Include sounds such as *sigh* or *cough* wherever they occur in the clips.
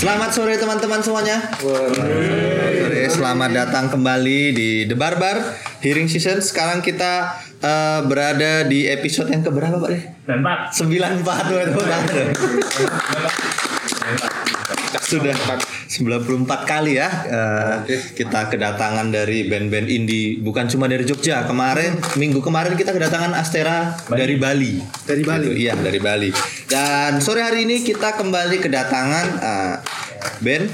Selamat sore teman-teman semuanya. Sore, selamat datang kembali di The Barbar Hearing Season. Sekarang kita eh, berada di episode yang keberapa Pak? Pak, 94 waduh, waduh. Sudah 94 kali ya eh, kita kedatangan dari band-band indie bukan cuma dari Jogja. Kemarin minggu kemarin kita kedatangan Astera dari Bali. Dari Bali? Gitu, iya, dari Bali. Dan sore hari ini kita kembali kedatangan eh, band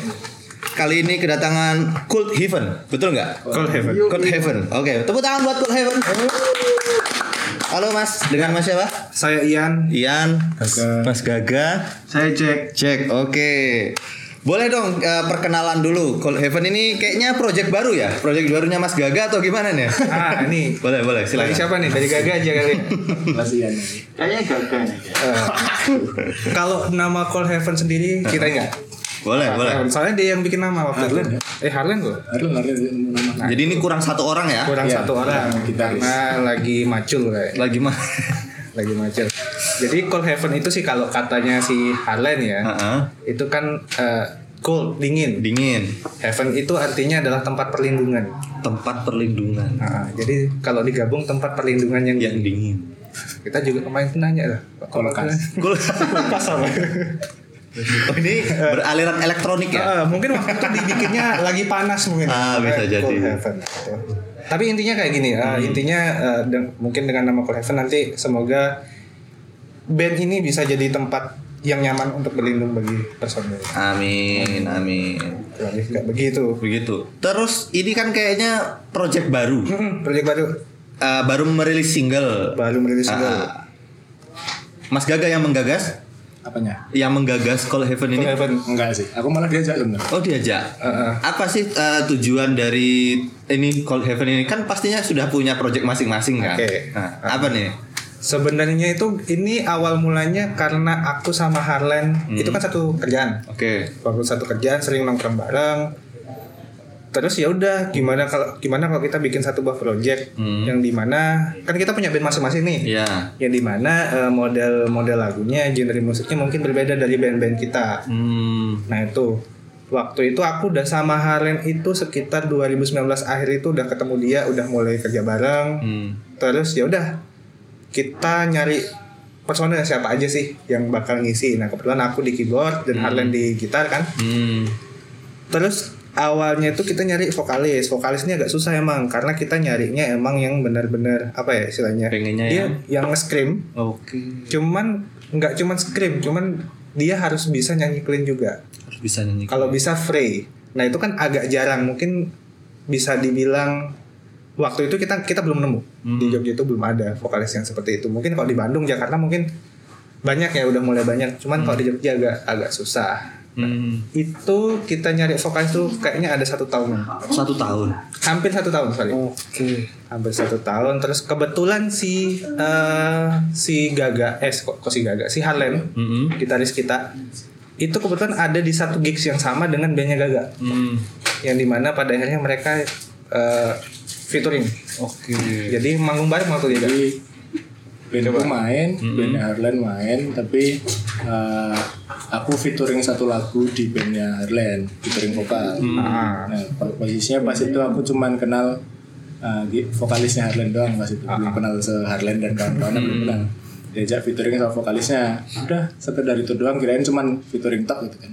Kali ini kedatangan Cult Heaven, betul nggak? Cold Heaven. Cult Heaven. Oke, tepuk tangan buat Cult Heaven. Halo Mas, dengan Mas siapa? Saya Ian. Ian, Gaga. Mas Gaga, Saya Jack. cek. Oke. Boleh dong eh, perkenalan dulu. Cold Heaven ini kayaknya project baru ya? Project barunya Mas Gaga atau gimana nih? Ah, ini. *laughs* boleh, boleh. Dari Silakan. siapa nih? Dari Gaga aja kali. Kasihan Kayaknya gagal nih. Eh, Kalau nama Cold Heaven sendiri kita enggak. Boleh, boleh. Soalnya dia yang bikin nama waktu Harlan itu. Eh Harlan kok. Harus harus nama. Jadi ini kurang satu orang ya? Kurang Iya, satu orang. Karena lagi macul kayak. Lagi mah. *laughs* Lagi macul. Jadi Cold Heaven itu sih kalau katanya si Harlan ya. Heeh. Itu kan eh, cold dingin. Dingin. Heaven itu artinya adalah tempat perlindungan. Tempat perlindungan Nah, jadi kalau digabung tempat perlindungan yang yang dingin. kita juga kemarin nanya lah. Kulkas. *laughs* Kulkas apa? *laughs* Oh, ini *laughs* beraliran elektronik ya? Ah, mungkin waktu itu dibikinnya *laughs* lagi panas mungkin. Ah, bisa jadi. Cold Heaven. gitu. Tapi intinya kayak gini, ah, intinya ah, dan mungkin dengan nama Cold Heaven nanti semoga band ini bisa jadi tempat yang nyaman untuk berlindung bagi personil. Amin, amin. Kayak begitu. Begitu. Terus ini kan kayaknya project baru. Hmm, proyek baru Eh, baru merilis single. baru merilis single. Ah. Mas Gaga yang menggagas? Apanya? Yang menggagas Call Heaven ini? Cold Heaven. Enggak sih. Aku malah diajak loh. Oh diajak. Heeh. Apa sih eh, tujuan dari ini Cold Heaven ini? Kan pastinya sudah punya project masing-masing kan? Oke. Nah, apa nih? Sebenarnya itu ini awal mulanya karena aku sama Harlan itu kan satu kerjaan. Oke. waktu satu kerjaan sering nongkrong bareng terus ya udah gimana kalau gimana kalau kita bikin satu buah project Hmm. yang di mana kan kita punya band masing-masing nih Iya. yang di mana eh, model model lagunya genre musiknya mungkin berbeda dari band-band kita Hmm. nah itu waktu itu aku udah sama Harlan itu sekitar 2019 akhir itu udah ketemu dia udah mulai kerja bareng Hmm. terus ya udah kita nyari personel siapa aja sih yang bakal ngisi nah kebetulan aku di keyboard dan Harlan di gitar kan Hmm. Terus awalnya itu kita nyari vokalis. Vokalis ini agak susah emang karena kita nyarinya emang yang benar-benar apa ya istilahnya? Pengennya dia yang- yang nge-scream. Oke. Cuman nggak cuman scream, cuman dia harus bisa nyanyi clean juga. Harus bisa nyanyi. Kalau bisa Frey. Nah, itu kan agak jarang. Mungkin bisa dibilang waktu itu kita kita belum nemu. Hmm. Di Jogja itu belum ada vokalis yang seperti itu. Mungkin kalau di Bandung, Jakarta mungkin banyak ya udah mulai banyak. Cuman kalau di Jogja agak agak susah. Hmm. Itu kita nyari vokalis tuh kayaknya ada satu tahun. Satu tahun. Hampir satu tahun sorry. Oke. Hampir satu tahun. Terus kebetulan si eh, si Gaga, eh kok, kok si Gaga, si Harlan, Hmm. gitaris kita, itu kebetulan ada di satu gigs yang sama dengan bandnya Gaga, Hmm. yang di mana pada akhirnya mereka eh, featuring. Oke. Jadi manggung bareng waktu. Gaga. Jadi bandku main, band Harlan main, tapi eh, aku featuring satu lagu di bandnya Harlan, featuring vokal. Ah. Nah, po- posisinya pas itu aku cuman kenal gi- vokalisnya Harlan doang pas itu, belum kenal se Harlan dan kawan-kawan belum kenal. Diajak featuring sama vokalisnya, udah sekedar itu doang, kirain cuman featuring tok gitu kan.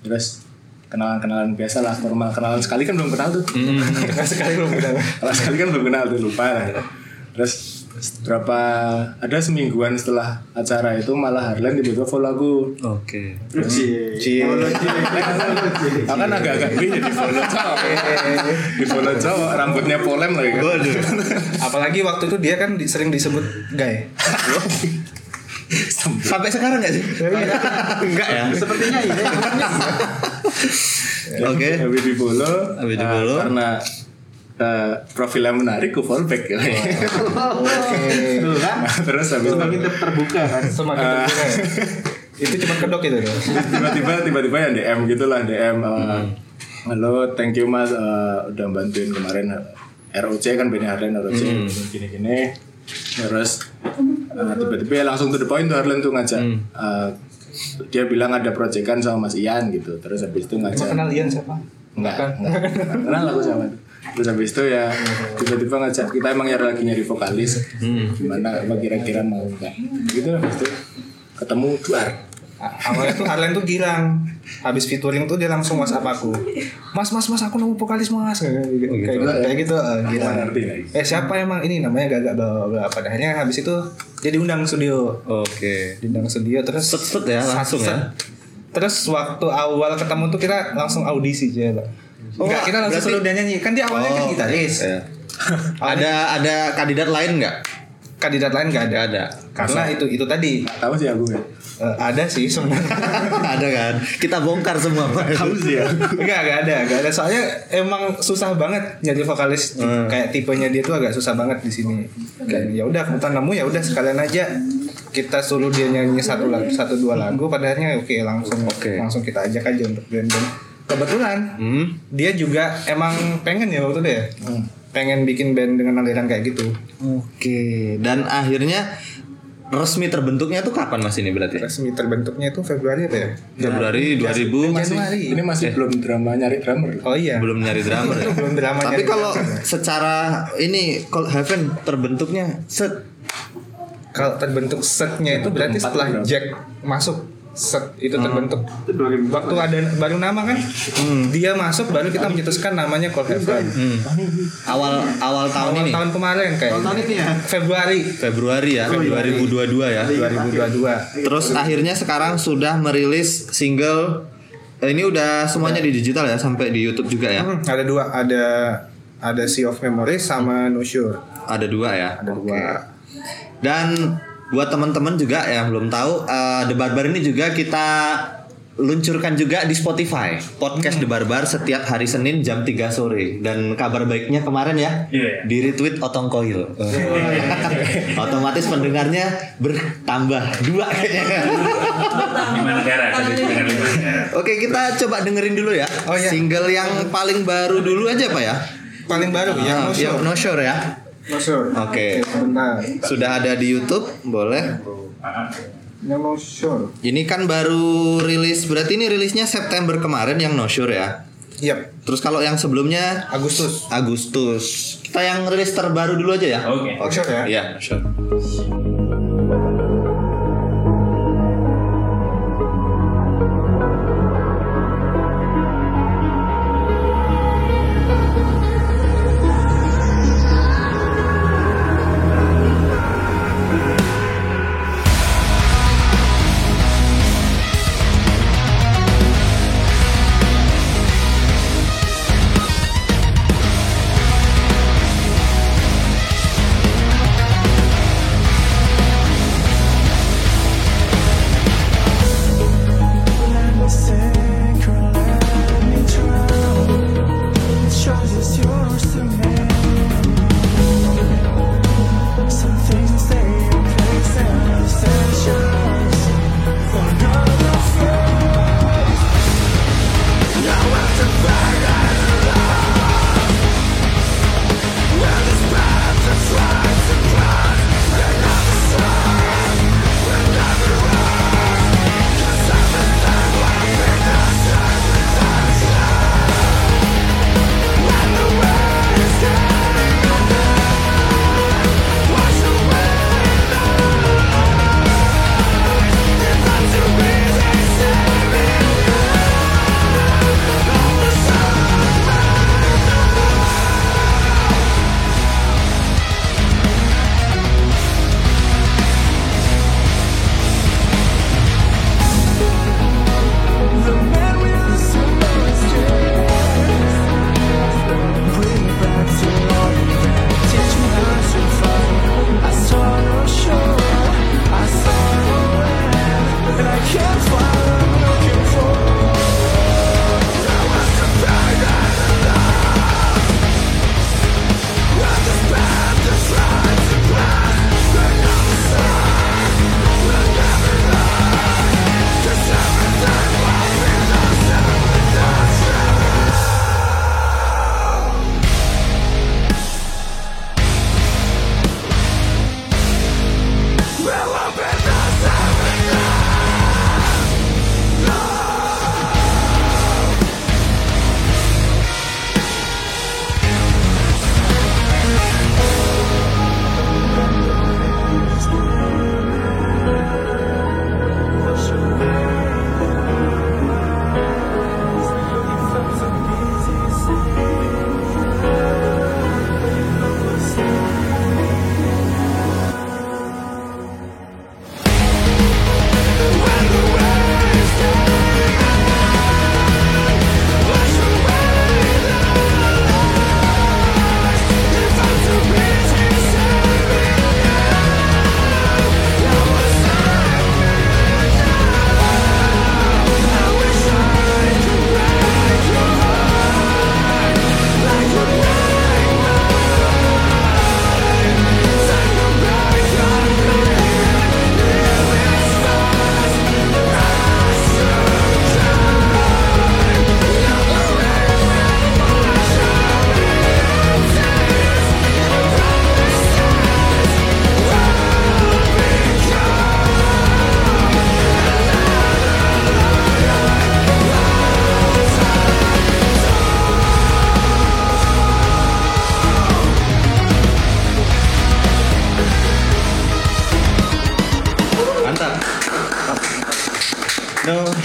Terus kenalan-kenalan biasa lah, normal kenalan sekali kan belum kenal tuh. *laughs* Sekali belum kenal. Kalau sekali kan belum kenal tuh lupa lah. Terus berapa ada semingguan setelah acara itu malah Harlan tiba-tiba follow aku. Oke. Cie. Kan agak-agak gini di follow cowok. di follow cowok rambutnya polem lagi kan. Waduh. Apalagi waktu itu dia kan di- sering disebut gay. Sampai sekarang nggak sih? Enggak ya. sepertinya iya. Oke. Habis di follow. Habis di eh, follow. karena eh, profilnya menarik, ku follow back. Tuh kan. Terus habis itu Semakin ter- terbuka kan. Semakin terbuka ya. Itu cuma kedok itu tuh. tiba-tiba tiba-tiba yang DM gitulah DM eh, halo thank you mas eh, udah bantuin kemarin eh, ROC kan Benny Harlan ROC gini-gini terus eh, tiba-tiba ya langsung to the point tuh Harlan tuh ngajak eh, dia bilang ada proyekan sama Mas Ian gitu terus habis itu Emang ngajak kenal Ian siapa? Enggak, enggak. Kenal aku sama itu. Terus habis itu ya tiba-tiba ngajak kita emang ya lagi nyari vokalis. Gimana apa kira-kira mau enggak? Gitu habis itu ketemu Duar. Awalnya tuh Harlan tuh girang Habis featuring tuh dia langsung whatsapp aku Mas mas mas aku nemu vokalis mas Kayak gitu Kayak gitu, kayak gitu eh, ngerti nggak? Eh siapa emang ini namanya gagak bla bla bla Padahalnya habis itu dia diundang studio Oke. Diundang studio terus Set-set ya, langsung ya. Terus waktu awal ketemu tuh kita langsung audisi aja. Oh, Enggak, kita langsung berarti- suruh dia nyanyi. Kan dia awalnya kan gitaris. Iya. *laughs* ada ada kandidat lain nggak? Kandidat lain nggak ada. Ada. Karena itu itu tadi tahu sih aku ya. Eh, ada sih sebenarnya. *laughs* ada kan? Kita bongkar semua Pak. Tahu sih ya. Enggak, enggak ada, enggak ada. Soalnya emang susah banget jadi vokalis Hmm. kayak tipenya dia tuh agak susah banget di sini. Kayak ya udah kebetulan nemu ya udah sekalian aja kita suruh dia nyanyi satu lagu, satu dua lagu padahalnya oke langsung Oke. langsung kita ajak aja untuk band-band. Kebetulan Hmm. dia juga emang pengen ya waktu itu ya. Pengen bikin band dengan aliran kayak gitu. Oke. Dan akhirnya resmi terbentuknya tuh kapan Mas ini berarti? Resmi terbentuknya itu Februari apa ya? Februari 2000 Masih, Januari. ini masih belum drama nyari drummer. Oh iya. belum nyari drummer ya. *laughs* Belum drama Tapi kalau secara ini Cold Heaven terbentuknya set Kalau terbentuk setnya itu berarti setelah berapa? Jack masuk set itu terbentuk. Waktu ada baru nama kan, dia masuk baru kita mencetuskan namanya Cold Heaven. awal awal tahun Awal ini tahun kemarin kayak Februari Februari ya 2022 ya. 2022. Terus akhirnya sekarang sudah merilis single eh, ini udah semuanya di digital ya sampai di YouTube juga ya. Hmm, ada dua, ada ada Sea of Memories sama No Sure. Ada dua ya. Ada dua. Dan buat teman-teman juga yang belum tahu, eh, The Barbar ini juga kita luncurkan juga di Spotify. Podcast The Barbar setiap hari Senin jam 3 sore. Dan kabar baiknya kemarin ya, Iya. di retweet Otong Koil. *laughs* Otomatis pendengarnya bertambah dua kayaknya. Oke, kita coba dengerin dulu ya. Oh, iya. Single yang paling baru dulu aja Pak ya. Paling baru yang No Yang Sure. No Sure ya. Oke. Sebentar. Sudah ada di YouTube, boleh. Yang No Sure. Ini kan baru rilis, berarti ini rilisnya September kemarin yang No Sure ya. Yap, Terus kalau yang sebelumnya Agustus. Agustus. Kita yang rilis terbaru dulu aja ya. oke No Sure ya. Iya, No Sure.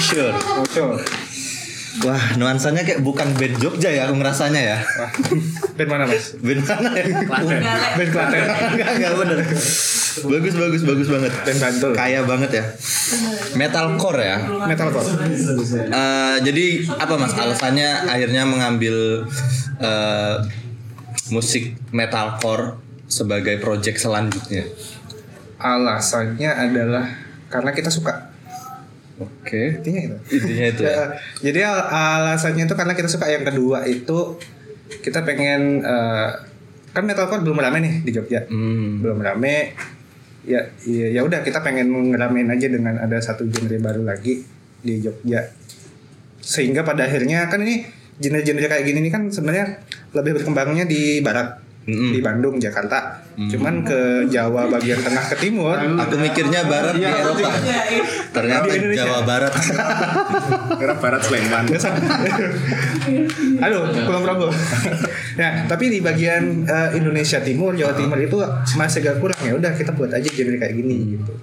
Sure. Oh, sure. Wah, nuansanya kayak bukan band Jogja ya, aku ngerasanya ya. Wah, band mana mas? Band mana ya? Band Klaten. Enggak, enggak bener. Bagus, bagus, bagus banget. Band Bantul. Kaya banget ya. Metalcore ya. Metalcore. Eh, jadi apa mas alasannya akhirnya mengambil eh, musik metalcore sebagai project selanjutnya? Alasannya adalah karena kita suka. Oke. Intinya itu. Intinya itu ya. Ya, *laughs* jadi al- alasannya itu karena kita suka yang kedua itu kita pengen eh, kan metalcore belum rame nih di Jogja. Hmm. Belum rame. Ya ya ya udah kita pengen ngeramein aja dengan ada satu genre baru lagi di Jogja. Sehingga pada akhirnya kan ini genre-genre kayak gini nih kan sebenarnya lebih berkembangnya di barat. Mm-mm. Di Bandung, Jakarta. Cuman ke Jawa bagian tengah ke timur Aku mikirnya barat di Eropa. Ternyata Di Indonesia. Jawa Barat. *laughs* Kira barat Sleman. *laughs* Aduh, pulang Progo. nah, *laughs* tapi di bagian eh, Indonesia Timur, Jawa Timur itu masih agak kurang ya. Udah kita buat aja genre kayak gini gitu.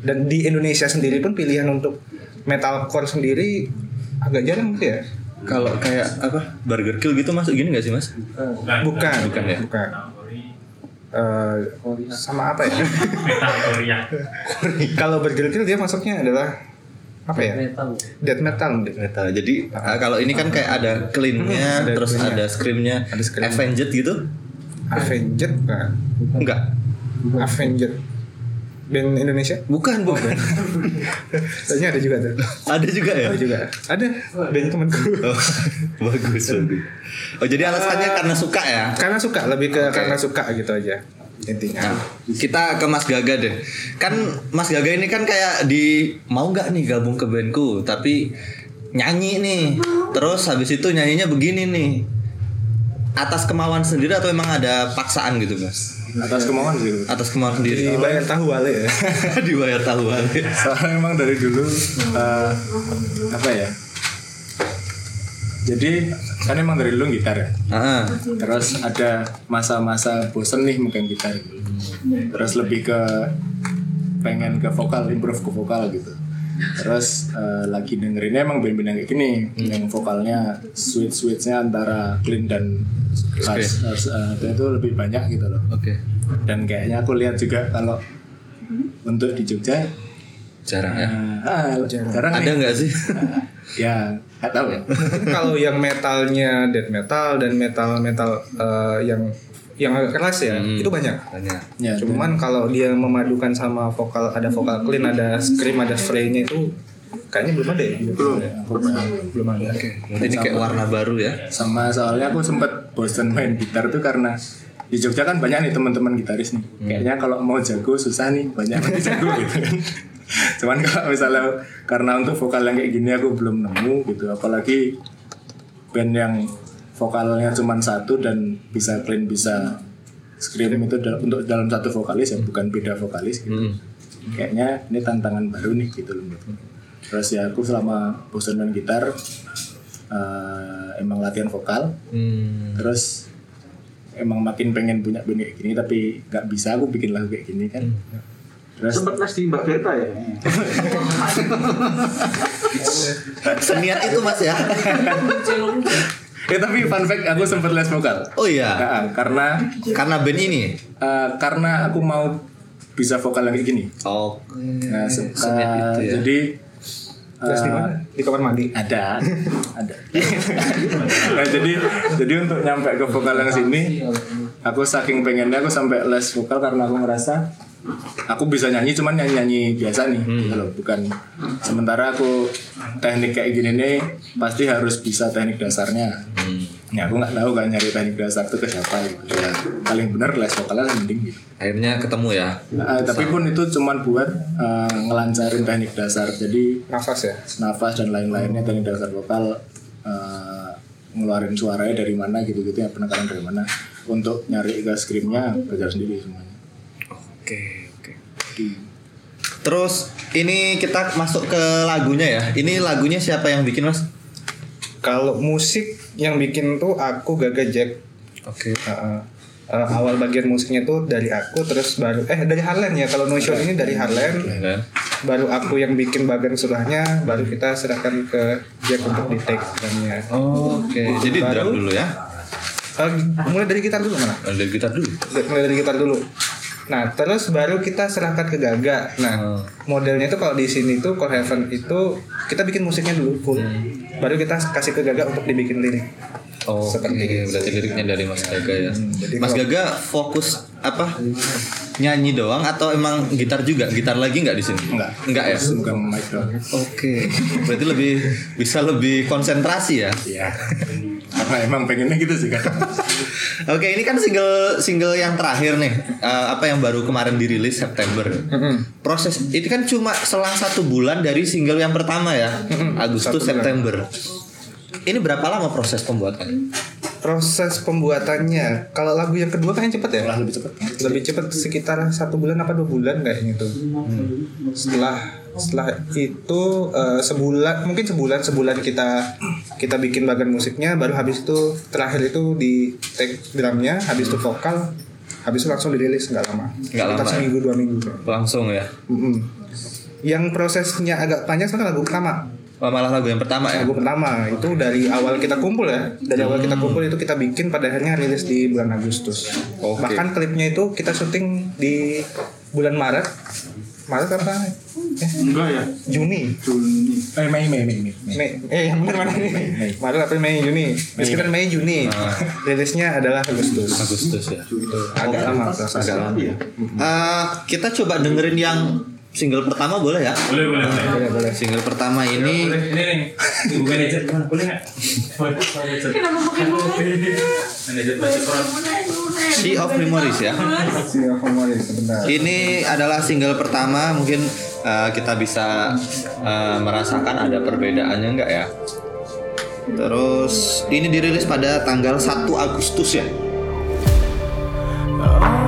Dan di Indonesia sendiri pun pilihan untuk metalcore sendiri agak jarang gitu ya. Kalau kayak apa? Burger Kill gitu masuk gini gak sih mas? Bukan. Bukan, Bukan ya? Bukan. Eh, sama apa ya? Metal Korea. Kalau Burger Kill dia masuknya adalah apa ya? Death metal mungkin. Metal. Jadi eh, kalau ini kan kayak ada cleannya, Ada terus clean-nya. ada screamnya, Ada scream. Avenged gitu? Avenged bukan? Enggak. Avenged. Band Indonesia? Bukan, bukan. *laughs* Kayaknya ada juga tuh. ada juga ya? Ada juga. Ada. Band temanku. Oh, *laughs* bagus. Oh, jadi alasannya karena suka ya? Karena suka, lebih ke karena suka gitu aja intinya. Nah, kita ke Mas Gaga deh. Kan Mas Gaga ini kan kayak di mau nggak nih gabung ke bandku, tapi nyanyi nih. Terus habis itu nyanyinya begini nih. Atas kemauan sendiri atau emang ada paksaan gitu, Mas? Atas kemauan sih. Atas kemauan sendiri. Dibayar tahu wale ya. *laughs* Dibayar tahu balik. Soalnya emang dari dulu eh, apa ya? Jadi kan emang dari dulu gitar ya. Ah, Terus ada masa-masa bosen nih megang gitar. Terus lebih ke pengen ke vokal, improve ke vokal gitu. Terus eh, lagi dengerinnya emang band-band yang kayak gini, yang vokalnya switch switchnya antara clean dan harus, eh, itu lebih banyak gitu loh. oke. Dan kayaknya aku lihat juga kalau untuk di Jogja, Jarang ya. ah, jarang Ada nih. nggak sih? *laughs* Ya, nggak tahu ya. *laughs* Kalau yang metalnya death metal dan metal metal eh, yang yang agak keras ya, Hmm. itu banyak. Banyak. Ya, Cuman kalau dia memadukan sama vokal ada vokal clean, ada scream, ada fray-nya itu kayaknya belum ada ya. belum ya. aku pernah. Belum ada. Berarti ini kayak warna baru ya. sama soalnya aku sempet bosen main gitar tuh karena di Jogja kan banyak nih teman-teman gitaris nih kayaknya kalau mau jago susah nih banyak yang jago gitu kan *laughs* cuman kalau misalnya karena untuk vokal yang kayak gini aku belum nemu gitu apalagi band yang vokalnya cuma satu dan bisa clean bisa scream itu dal- untuk dalam satu vokalis ya bukan beda vokalis gitu Hmm. kayaknya ini tantangan baru nih gitu loh menurutku. terus ya aku selama bosan main gitar eh, emang latihan vokal Hmm. terus emang makin pengen punya band kayak gini tapi nggak bisa aku bikin lagu kayak gini kan terus Sempat les di Mbak Berta ya? *laughs* Seniat itu mas ya. Ya tapi fun fact aku sempet les vokal Oh iya. Nah, karena Karena band ini. eh, karena aku mau bisa vokal yang kayak gini Oh. nah, se- Seniat eh, itu ya. jadi Terus di mana? Di kamar mandi. ada ada nah jadi jadi untuk nyampe ke vokal yang sini aku saking pengennya aku sampai les vokal karena aku ngerasa aku bisa nyanyi cuman nyanyi nyanyi biasa nih gitu loh. Bukan sementara aku teknik kayak gini nih pasti harus bisa teknik dasarnya. Ya aku nggak tahu kan nyari teknik dasar itu ke siapa gitu. Ya paling bener les vokalnya mending gitu. Akhirnya ketemu ya. Nah, tapi pun itu cuman buat eh, ngelancarin teknik dasar. Jadi Nafas ya. nafas dan lain-lainnya teknik dasar vokal eh, ngeluarin suaranya dari mana gitu-gitu ya penekanan dari mana. Untuk nyari ke screamnya belajar sendiri semuanya Oke, oke. Terus ini kita masuk ke lagunya ya. Ini lagunya siapa yang bikin mas? Kalau musik yang bikin tuh aku Gaga Jack. Oke. Uh, uh, awal bagian musiknya tuh dari aku terus baru eh dari Harlan ya kalau No Show ini dari Harlan baru aku yang bikin bagian surahnya baru kita serahkan ke Jack untuk di take drumnya Oke, jadi Baru- drum dulu ya. Eh, mulai dari gitar dulu mana Dari gitar dulu. mulai dari gitar dulu nah terus baru kita serahkan ke Gaga nah Oh. modelnya itu kalau di sini tuh Core Heaven itu kita bikin musiknya dulu full baru kita kasih ke Gaga untuk dibikin lirik Oh, Seperti itu. berarti liriknya dari Mas Gaga ya. jadi Mas kalau- Gaga fokus apa? Nyanyi doang atau emang gitar juga? Gitar lagi nggak di sini? Enggak. Enggak ya? bukan mic Oke. Berarti lebih bisa lebih konsentrasi ya. iya *laughs* karena emang pengennya gitu sih kan *laughs* Oke, ini kan single single yang terakhir nih. Eh, apa yang baru kemarin dirilis September. Proses itu kan cuma selang satu bulan dari single yang pertama ya, Agustus Satu bulan. September. Ini berapa lama proses pembuatannya? proses pembuatannya kalau lagu yang kedua kan cepet ya lebih cepat lebih cepet sekitar satu bulan apa dua bulan kayaknya tuh setelah setelah itu eh, sebulan mungkin sebulan sebulan kita kita bikin bagian musiknya baru habis itu terakhir itu di take drumnya habis itu vokal habis itu langsung dirilis nggak lama Nggak lama ya? seminggu dua minggu Langsung ya. Mm-mm. yang prosesnya agak panjang sebenarnya lagu pertama Oh, malah lagu yang pertama ya. lagu pertama itu dari awal kita kumpul ya dari awal kita kumpul itu kita bikin pada akhirnya rilis di bulan Agustus Oke. bahkan klipnya itu kita syuting di bulan Maret Maret apa eh, Enggak ya. Juni Juni. eh Mei Mei Mei Mei Mei eh yang benar mana nih Maret April Mei Juni di sekitar Mei Juni rilisnya adalah Agustus Agustus ya. agak lama Agak lama ya. Eh, kita coba dengerin yang single pertama boleh ya? Boleh, boleh, boleh. boleh boleh Single pertama ini Boleh, ini nih. Ibu manajer gimana? Boleh nggak? Boleh. Kenapa pakai Manajer baca surat. Sea of Memories ya. Sebentar Ini adalah single pertama mungkin eh, kita bisa eh, merasakan ada perbedaannya enggak ya? Terus ini dirilis pada tanggal 1 Agustus ya. Our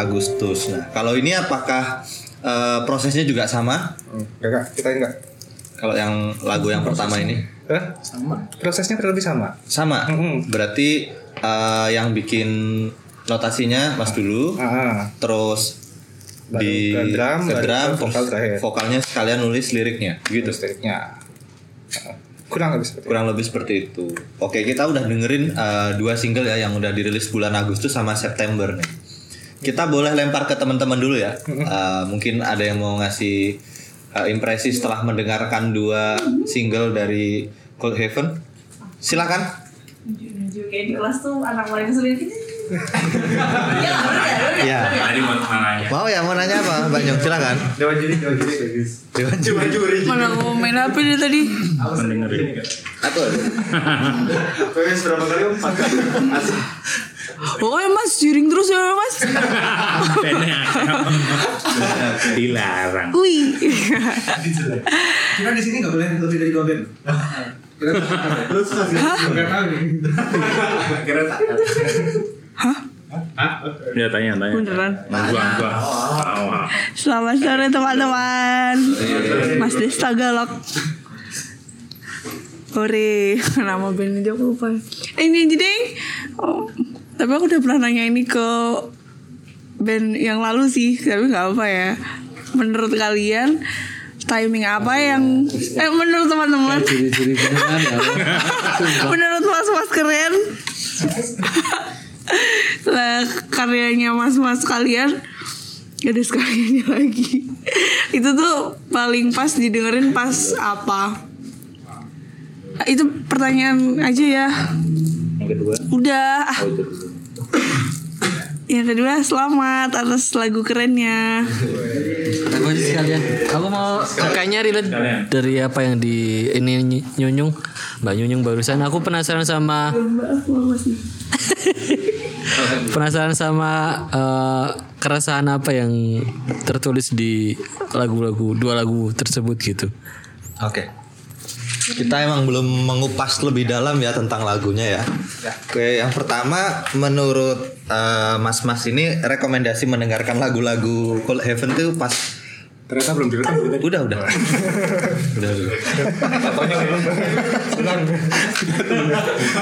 Agustus. Nah, kalau ini apakah eh, prosesnya juga sama? Enggak, Kak. kita enggak. Kalau yang lagu yang pertama ini Hah? sama Prosesnya kurang lebih sama. sama. Mm-mm. Berarti eh, yang bikin notasinya Mas dulu, Ah, terus Baru di ke drum, ke drum, ke vokal terakhir. vokalnya sekalian nulis liriknya, gitu. liriknya. Kurang lebih seperti itu. Kurang lebih seperti itu. Oke, kita udah dengerin uh, dua single ya yang udah dirilis bulan Agustus sama September nih. Kita boleh lempar ke teman-teman dulu ya. Uh, mungkin ada yang mau ngasih uh, impresi setelah mendengarkan dua single dari Cold Heaven. Silakan. Kayak di kelas tuh anak paling gitu. *laughs* Iya lah, bener ya, ya. Ya. Tadi mau nanya. Mau ya mau nanya apa, Mbak Nyong? Silakan. Dewan juri, dewan juri bagus. Dewan juri. Mana aku main HP dia tadi? Mendengarin. Aku. Wes *laughs* berapa kali empat kali? *laughs* Oh ya mas, juring terus ya mas. *laughs* Dilarang. Wih. Kita di sini nggak boleh lebih dari dua band. Kira tak Ya tanya tanya. Beneran. Gua gua. Awal. Selamat sore teman-teman. Mas Desta Galak. Ore, *laughs* nama band aja aku lupa. Eh, ini aja deh. Oh, tapi aku udah pernah nanya ini ke band yang lalu sih, tapi nggak apa ya. Menurut kalian timing apa yang eh menurut teman-teman Ciri-ciri beneran ya. *laughs* menurut mas-mas keren *laughs* lah karyanya mas-mas kalian gak ada sekaliannya lagi *laughs* itu tuh paling pas didengerin pas apa itu pertanyaan aja ya Yang kedua. udah Oh itu dulu. Yang kedua selamat atas lagu kerennya Aku aja sekalian. Aku mau kayaknya relate dari apa yang di ini Ny- Nyunyung, Mbak Nyunyung barusan. Aku penasaran sama *laughs* penasaran sama eh, keresahan apa yang tertulis di lagu-lagu dua lagu tersebut gitu. Oke. Kita emang belum mengupas lebih dalam ya tentang lagunya ya. Oke, yang pertama menurut eh, mas-mas ini rekomendasi mendengarkan lagu-lagu Cold Heaven tuh pas ternyata belum direkam gitu. udah udah. *laughs* udah udah.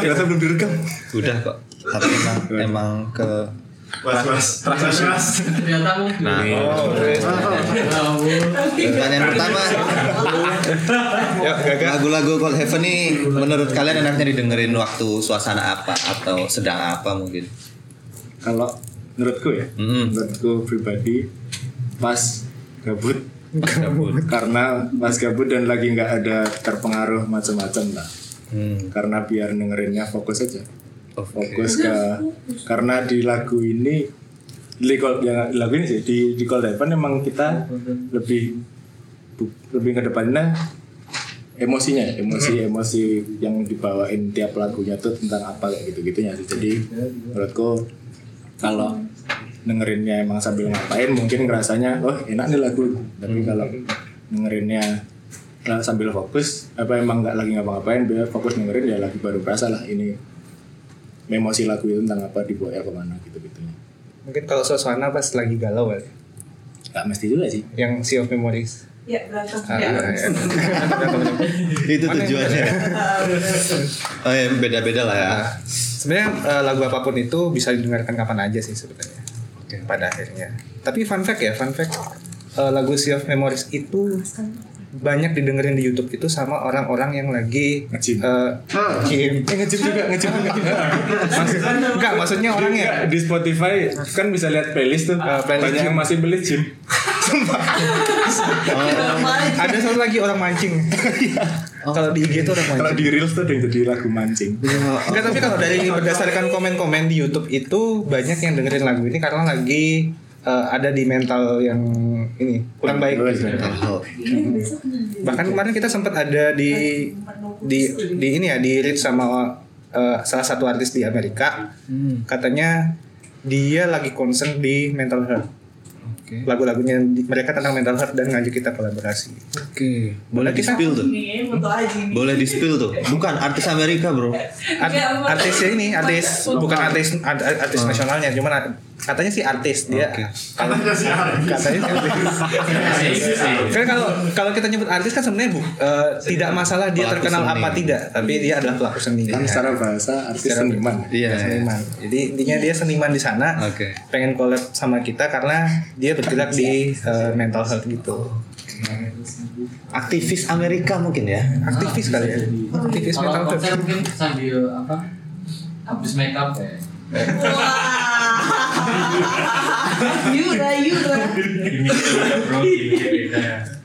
ternyata belum direkam Udah kok. Tapi emang emang ke was was was was Nah, pertanyaan pertama. Lagu-lagu Cold Heaven nih Menurut kalian enaknya didengerin waktu suasana apa Atau sedang apa mungkin? Kalau menurutku ya Mm-mm. menurutku pribadi pas gabut. Karena pas gabut dan lagi nggak ada terpengaruh macam-macam lah. Hmm. karena biar dengerinnya fokus aja Fokus ke karena di lagu ini di yang lagu ini sih di di call Heaven emang kita lebih bu- lebih ke depannya emosinya ya, emosi emosi yang dibawain tiap lagunya tuh tentang apa kayak gitu gitunya sih. Jadi menurutku kalau dengerinnya emang sambil ngapain mungkin ngerasanya oh enak nih lagu. Tapi kalau dengerinnya sambil fokus apa emang nggak lagi ngapa-ngapain biar fokus dengerin ya lagi baru berasa lah ini emosi lagu itu tentang apa dibawa ke mana gitu gitunya Mungkin kalau suasana pas lagi galau kali. nggak mesti juga sih Yang Sea of Memories. ya berantem Ah, ya. ya. *laughs* Itu tujuannya Oh ya beda-beda lah ya Sebenarnya eh, lagu apa pun itu bisa didengarkan kapan aja sih sebenarnya. Pada akhirnya. Tapi fun fact ya, fun fact eh, lagu Sea of Memories itu banyak didengerin di YouTube itu sama orang-orang yang lagi Nge-gym. eh, gym. Eh, nge-gym juga, nge-gym juga. *laughs* Maksud, enggak, maksudnya orangnya. di Spotify kan bisa lihat playlist tuh Ah, playlist banyak yang masih beli gym Ada satu lagi orang mancing. Kalau di IG itu orang kalau mancing. di reels tuh ada yang jadi lagu mancing Enggak, tapi kalau dari berdasarkan komen-komen di YouTube itu banyak yang dengerin lagu ini karena lagi eh, ada di mental yang ini kurang baik. Oh, Bahkan kemarin kita sempat ada di di di ini ya di read sama eh, salah satu artis di Amerika. Katanya dia lagi concern di mental health. lagu-lagunya mereka tentang mental health dan ngajak kita kolaborasi. Oke. Boleh di spill tuh. Boleh di spill tuh. Bukan artis Amerika, Bro. Art- artisnya ini artis bukan artis art- artis nasionalnya cuman katanya sih artis dia. Kalau katanya sih artis. Kan *laughs* kalau kalau kita nyebut artis kan sebenarnya bu, eh, tidak masalah dia Pelaku terkenal seni. apa tidak tapi dia adalah pelaku seni. Kan secara bahasa artis Secara- seniman. Iya. seniman. Jadi intinya dia seniman di sana Oke. pengen collab sama kita karena dia bergerak di eh, mental health gitu Aktivis Amerika mungkin ya. aktivis kali ya aktivis Kalau health konser mungkin sambil apa? Habis make up ya. *laughs* Yura, Yura.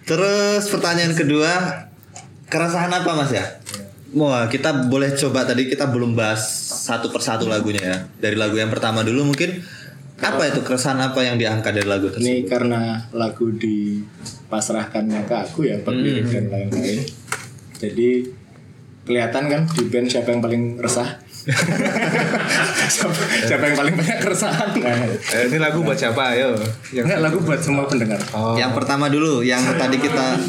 Terus pertanyaan kedua, keresahan apa Mas ya? Wah, kita boleh coba tadi kita belum bahas satu persatu lagunya ya. Dari lagu yang pertama dulu mungkin apa itu keresahan apa yang diangkat dari lagu tersebut? ini karena lagu dipasrahkannya ke aku ya per lirik dan lain-lain. Jadi kelihatan kan di band siapa yang paling resah? Siapa, *laughs* siapa yang paling banyak keresahan? Nah, Eh, ini lagu buat siapa? Ayo. Yang enggak lagu buat semua pendengar. Yang pertama dulu, yang tadi kita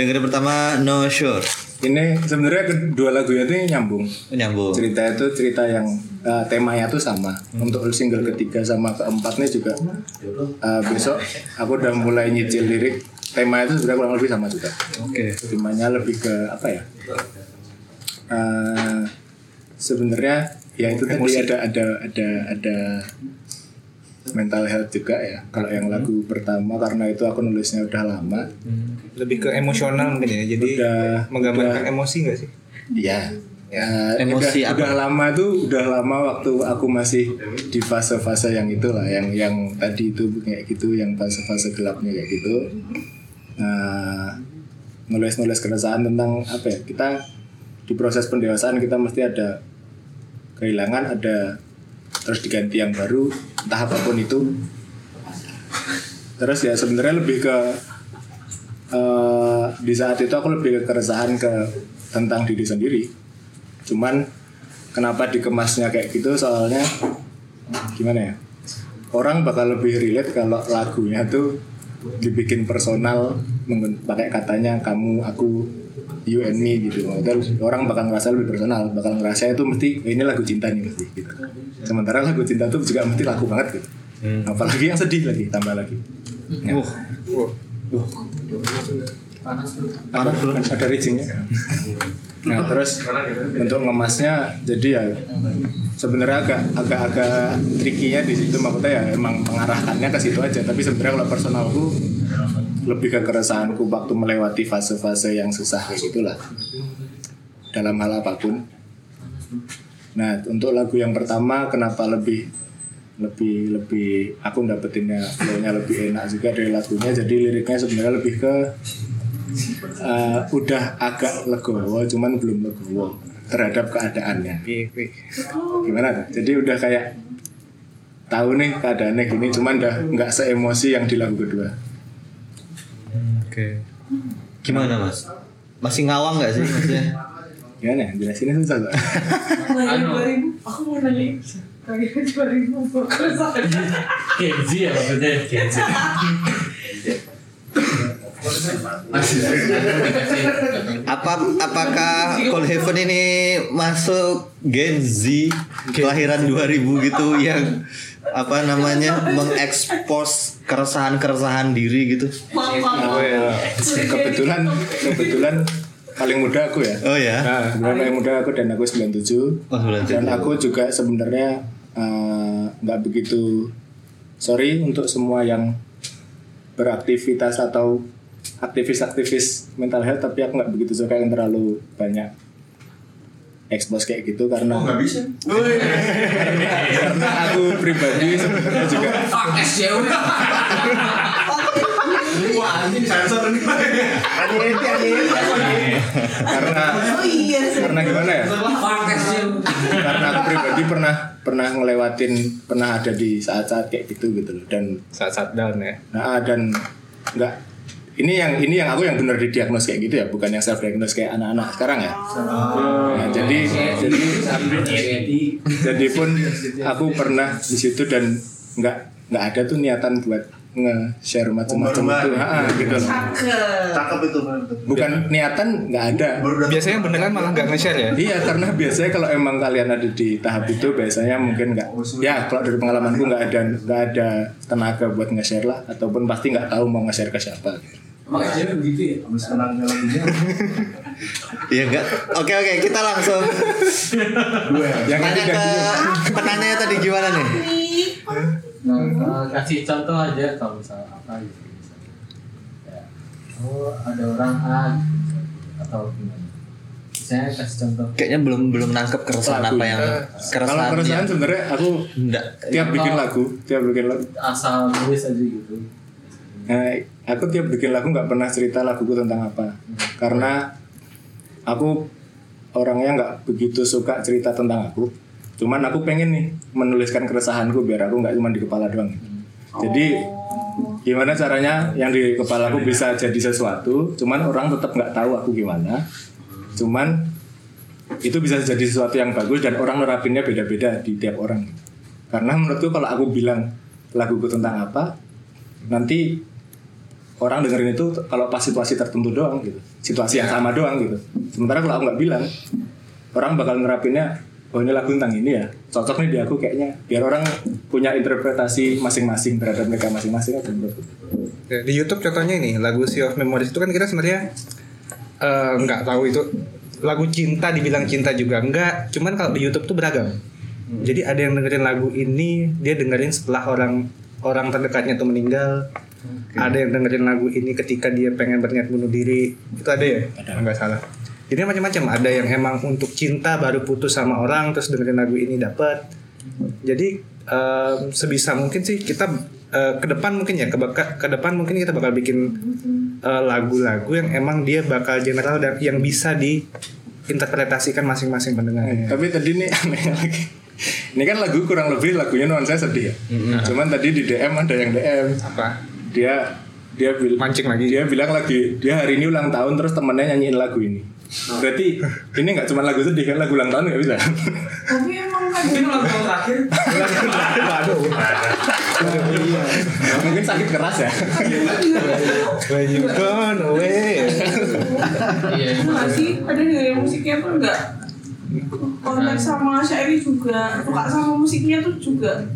dengerin pertama No Sure. Ini sebenarnya kedua lagunya itu nyambung. Nyambung. cerita itu cerita yang eh, temanya tuh sama. Untuk single ketiga sama keempatnya juga eh, besok aku udah mulai nyicil lirik. Tema itu sebenarnya kurang lebih sama juga. Oke. temanya lebih ke apa ya? Eh, sebenarnya ya itu tadi ada ada ada ada mental health juga ya. Kalau yang lagu pertama karena itu aku nulisnya udah lama. Lebih ke emosional mungkin ya jadi Udah- menggambarkan emosi gak sih? Iya. Ya, Emosi udah, apa? udah lama tuh udah lama waktu aku masih di fase-fase yang itulah yang yang tadi itu kayak gitu yang fase-fase gelapnya kayak gitu. Nah, nulis-nulis keresahan tentang apa ya kita di proses pendewasaan kita mesti ada kehilangan ada terus diganti yang baru entah apa pun itu. Terus ya sebenarnya lebih ke eh, di saat itu aku lebih ke keresahan ke tentang diri sendiri. Cuman kenapa dikemasnya kayak gitu? Soalnya gimana ya? Orang bakal lebih relate kalau lagunya tuh dibikin personal pakai katanya kamu aku you and me gitu. Terus orang bakal ngerasa lebih personal bakal ngerasa itu mesti "Eh, ini lagu cinta nih mesti gitu sementara lagu cinta tuh juga mesti lagu banget gitu. Apalagi yang sedih lagi tambah lagi. Ya. Panas bro. ada riggingnya nah terus untuk ngemasnya jadi ya sebenarnya agak agak agak trikinya di situ. Maksudnya ya emang mengarahkannya ke situ aja. Tapi sebenarnya kalau personalku lebih ke keresahanku waktu melewati fase-fase yang susah kayak gitulah dalam hal apa pun nah untuk lagu yang pertama kenapa lebih lebih lebih aku dapetinnya flow-nya lebih enak juga dari lagunya jadi liriknya sebenarnya lebih ke eh, udah agak legowo cuman belum legowo terhadap keadaannya gimana tuh jadi udah kayak tahu nih keadaannya gini cuman udah nggak seemosi yang di lagu kedua Oke. Gimana Mas? Masih ngawang nggak sih maksudnya? Gimana ya jelasinnya susah tuh Lagi 2000, aku mau nanya. Lagi 2000 mau keresahan. Kenzi ya maksudnya Kenzi. Apa apakah Cold Heaven ini masuk Gen Z kelahiran 2000 gitu yang apa namanya mengekspos keresahan-keresahan diri gitu? Nah, kebetulan kebetulan paling muda aku ya Oh ya. Nah, paling muda aku dan aku 97 Oh, 97. dan aku juga sebenarnya eh, nggak begitu sorry untuk semua yang beraktivitas atau aktivis-aktivis mental health tapi aku nggak begitu suka yang terlalu banyak expose kayak gitu karena nggak bisa karena aku pribadi sebenarnya juga Fuck SJW. *laughs* wah anjing sensor nih karena Oh iya karena gimana ya? Karena aku pribadi pernah pernah ngelewatin pernah ada di saat-saat kayak gitu gitu loh. Dan saat-saat down ya? Nah dan nggak ini yang ini yang aku yang benar didiagnos kayak gitu ya bukan yang self diagnose kayak anak-anak sekarang ya? Nah, jadi jadi jadi pun aku pernah di situ dan nggak nggak ada tuh niatan buat nge-share macam-macam itu ah, gitu loh. Cakep itu. bukan niatan nggak ada Biasanya beneran malah nggak nge-share ya. Iya karena biasanya kalau emang kalian ada di tahap itu biasanya mungkin nggak ya kalau dari pengalamanku nggak ada nggak ada tenaga buat nge-share lah ataupun pasti nggak tahu mau nge-share ke siapa Makanya begitu ya. Habis menangnya lagunya. Iya enggak. Oke oke, kita langsung yang tanya ke penanya tadi gimana nih? Eh, kasih contoh aja kalau misalnya apa gitu misalnya. Ya, oh ada orang A gitu, atau gimana saya kasih contoh Kayaknya belum belum nangkep keresahan Lagu. apa yang kalau keresahan keresahan yang sebenarnya aku enggak. tiap bikin lagu tiap bikin lagu asal nulis aja gitu Nah, aku tiap bikin lagu nggak pernah cerita laguku tentang apa, karena aku orangnya nggak begitu suka cerita tentang aku. Cuman aku pengen nih menuliskan keresahanku biar aku nggak cuma di kepala doang. Jadi gimana caranya yang di kepala aku bisa jadi sesuatu, cuman orang tetap nggak tahu aku gimana. Cuman itu bisa jadi sesuatu yang bagus dan orang nerapinnya beda-beda di tiap orang. Karena menurutku kalau aku bilang laguku tentang apa, nanti orang dengerin itu kalau pas situasi tertentu doang gitu situasi yang sama doang gitu sementara kalau aku nggak bilang orang bakal nerapinnya oh ini lagu tentang ini ya? Cocok nih di aku kayaknya. Biar orang punya interpretasi masing-masing terhadap mereka masing-masing aja menurutku. Ya, di YouTube contohnya ini lagu Sea of Memories. Itu kan kita sebenarnya eh, nggak tahu itu. Lagu cinta dibilang cinta juga enggak cuman kalau di YouTube tuh beragam. Jadi ada yang dengerin lagu ini dia dengerin setelah orang orang terdekatnya tuh meninggal. Ada yang dengerin lagu ini ketika dia pengen berniat bunuh diri. Itu ada ya? Ada. nggak salah jadi macam-macam. Ada yang emang untuk cinta baru putus sama orang terus dengerin lagu ini dapat jadi em, sebisa mungkin sih kita eh, ke depan mungkin ya ke, baka- ke depan mungkin kita bakal bikin eh, lagu-lagu yang emang dia bakal general dan yang bisa diinterpretasikan masing-masing pendengarnya. tapi tadi nih *laughs* aneh lagi. Ini kan lagu kurang lebih lagunya nuansa sedih ya. Cuman tadi di DM ada yang DM Apa? dia dia bil- Mancing lagi. dia bilang lagi dia hari ini ulang tahun terus temennya nyanyiin lagu ini berarti ini nggak cuma lagu sedih kan lagu ulang tahun nggak bisa? Tapi emang kan Itu lagu terakhir. Waduh. mungkin sakit keras ya? When you gone away. iya Enggak sih, ada dengerin musiknya pun enggak. Konteks sama syairi juga suka sama musiknya tuh juga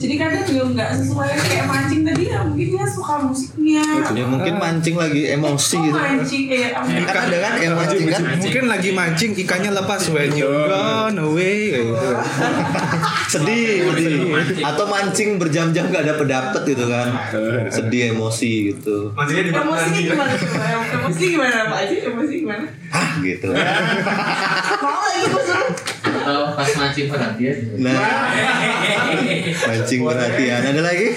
jadi kadang juga nggak sesuai kayak mancing tadi ya mungkin dia suka musiknya Ya mungkin mancing lagi emosi Oh, gitu. mancing eh apa Kan ada kan yang mancing kan? Mungkin lagi mancing ikannya lepas when you gone away. kayak gitu. *laughs* Sedih, sedih. Atau mancing berjam-jam gak dapet dapet gitu kan. *laughs* Sedih emosi gitu. Mancingnya di emosinya gimana emosi gimana pak aja emosi gimana Hah gitu. mau lagi gue suruh atau pas mancing perhatian Nah, mancing perhatian. Ada lagi?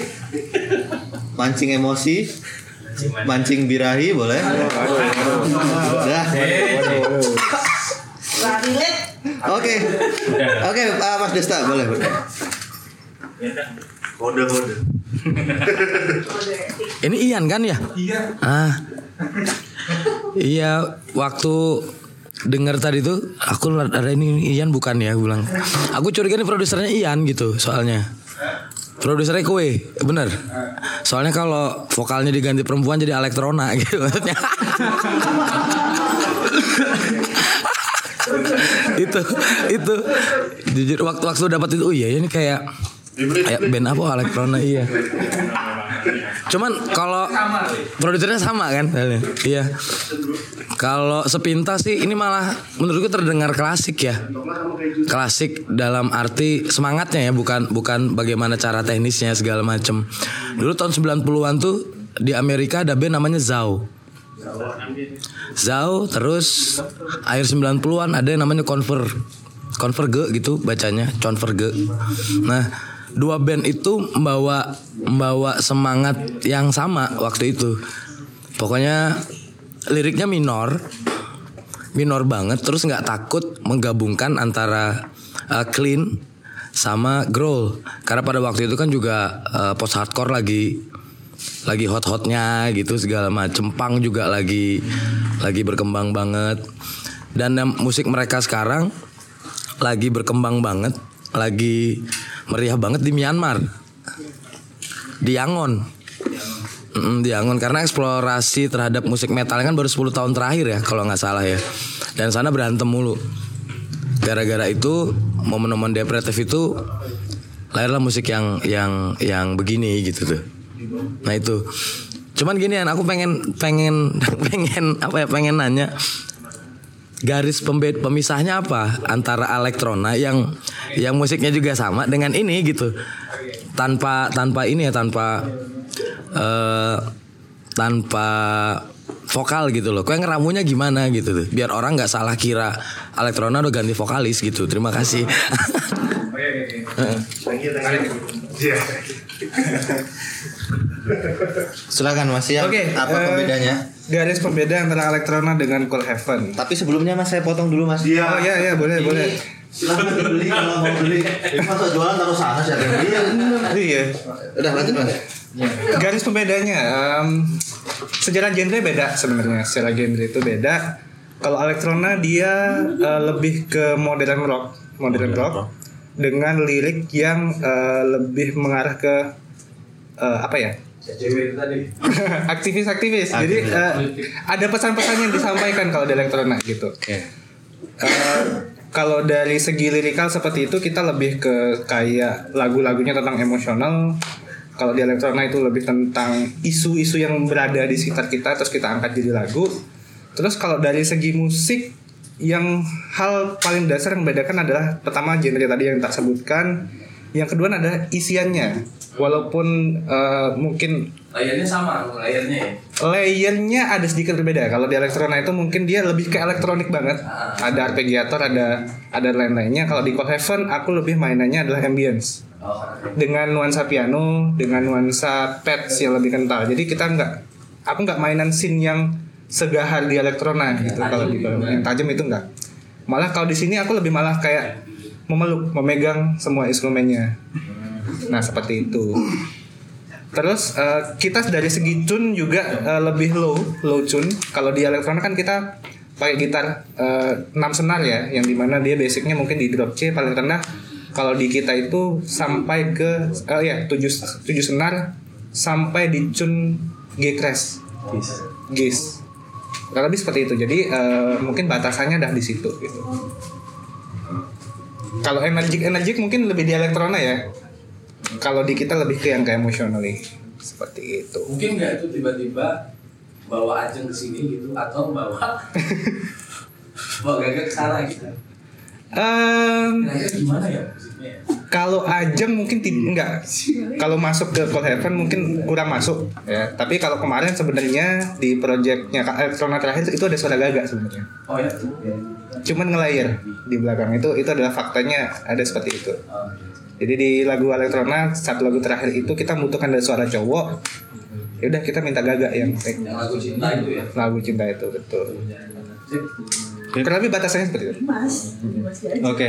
Mancing emosi. Mancing birahi boleh. Dah. Oke. Oke, Mas Desta boleh. boleh. Kode kode. ini Ian kan ya Iya. ah iya waktu dengar tadi tuh aku ada ini Ian bukan ya aku bilang. Aku curiga ini produsernya Ian gitu soalnya. Produsernya kue bener. Soalnya kalau vokalnya diganti perempuan jadi elektrona gitu maksudnya. *laughs* Itu itu. Jujur waktu waktu dapat itu oh iya ini kayak kayak band apa? Elektrona iya. Cuman kalau produsernya sama kan iya. Kalau sepintas sih ini malah menurutku terdengar klasik ya. Klasik dalam arti semangatnya ya bukan bukan bagaimana cara teknisnya segala macem. Dulu tahun 90-an tuh di Amerika ada band namanya Zao. Zao terus akhir 90-an ada yang namanya Conver. Converge gitu bacanya Converge nah dua band itu membawa membawa semangat yang sama waktu itu. Pokoknya liriknya minor minor banget terus nggak takut menggabungkan antara uh, clean sama growl. Karena pada waktu itu kan juga uh, post hardcore lagi lagi hot-hotnya gitu segala macem. Punk juga lagi lagi berkembang banget. Dan musik mereka sekarang lagi berkembang banget lagi meriah banget di Myanmar di Yangon Mm, di Angon karena eksplorasi terhadap musik metal kan baru 10 tahun terakhir ya kalau nggak salah ya. Dan sana berantem mulu. Gara-gara itu momen-momen depresif itu lahirlah musik yang yang yang begini gitu tuh. Nah itu. Cuman gini aku pengen pengen *laughs* pengen apa ya pengen nanya garis pembed pemisahnya apa antara elektrona yang yang musiknya juga sama dengan ini gitu tanpa tanpa ini ya tanpa eh tanpa vokal gitu loh. Kue ngeramunya gimana gitu tuh. Biar orang nggak salah kira elektrona udah ganti vokalis gitu. Terima kasih. Silakan Mas ya. Oke, apa pembedanya? Garis pembeda antara Elektrona dengan Cool Heaven. Tapi sebelumnya Mas saya potong dulu Mas. Oh iya iya boleh boleh. Silakan dibeli kalau mau beli. Ini masa jualan taruh sana siapa yang beli? Iya. Udah lanjut Mas. Garis pembedanya em, sejarah genre beda sebenarnya. Secara genre itu beda. Kalau Elektrona dia eh, lebih ke modern rock, modern rock dengan lirik yang eh, lebih mengarah ke eh, apa ya? Aktivis-aktivis. *laughs* Jadi eh, ada pesan-pesan yang disampaikan kalau di Elektrona gitu. Eh, kalau dari segi lirikal seperti itu kita lebih ke kayak lagu-lagunya tentang emosional. Kalau di elektrona itu lebih tentang isu-isu yang berada di sekitar kita terus kita angkat jadi lagu. Terus kalau dari segi musik yang hal paling dasar yang membedakan adalah pertama genre tadi yang tak sebutkan, yang kedua adalah isiannya. Walaupun eh, mungkin Layarnya sama, layarnya ya. layernya ada sedikit berbeda. Kalau di elektrona itu mungkin dia lebih ke elektronik banget. Ada arpeggiator, ada ada lain-lainnya. Kalau di Cold Heaven aku lebih mainannya adalah ambience. Oh, Dengan nuansa piano, dengan nuansa pads yang lebih kental. Jadi kita nggak aku nggak mainan scene yang segahar di elektrona gitu. Kalau di yang tajam itu enggak. Malah kalau di sini aku lebih malah kayak memeluk, memegang semua instrumennya. Nah, seperti itu. Terus eh, kita dari segi tune juga eh, lebih low, low tune. Kalau di elektronik kan kita pakai gitar eh, 6 senar ya, yang di mana dia basicnya mungkin di drop C paling rendah. Kalau di kita itu sampai ke eh, ya 7 7 senar sampai di tune G crash. Gis. Kurang lebih seperti itu. Jadi eh, mungkin batasannya dah di situ gitu. Kalau energik energik mungkin lebih di elektrona ya. Kalau di kita lebih ke yang kayak emotionally seperti itu. Mungkin nggak itu tiba-tiba bawa Ajeng ke sini gitu atau bawa *laughs* bawa Gaga ke sana gitu. Em, Kira-kira gimana ya musiknya? ya? kalau Ajeng mungkin tidak enggak. Kalau masuk ke Cold Heaven mungkin kurang masuk ya. Tapi kalau kemarin sebenarnya di projectnya Kak Elektrona terakhir itu ada suara gaga sebenarnya. Oh ya. Cuman ngelayer di belakang itu itu adalah faktanya ada seperti itu. Jadi di lagu Elektrona satu lagu terakhir itu kita membutuhkan ada suara cowok. Ya udah kita minta gaga yang lagu cinta itu ya. lagu cinta itu betul. Kurang lebih batasannya seperti itu. Oke.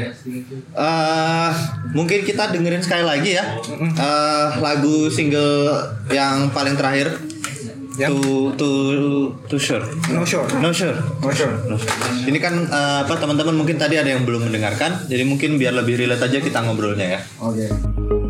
Eh, mungkin kita dengerin sekali lagi ya. Eh, lagu single yang paling terakhir. Yang? To to to sure. No sure. No sure. No sure. Ini kan eh, apa teman-teman mungkin tadi ada yang belum mendengarkan, jadi mungkin biar lebih relate aja kita ngobrolnya ya. Oke. Thank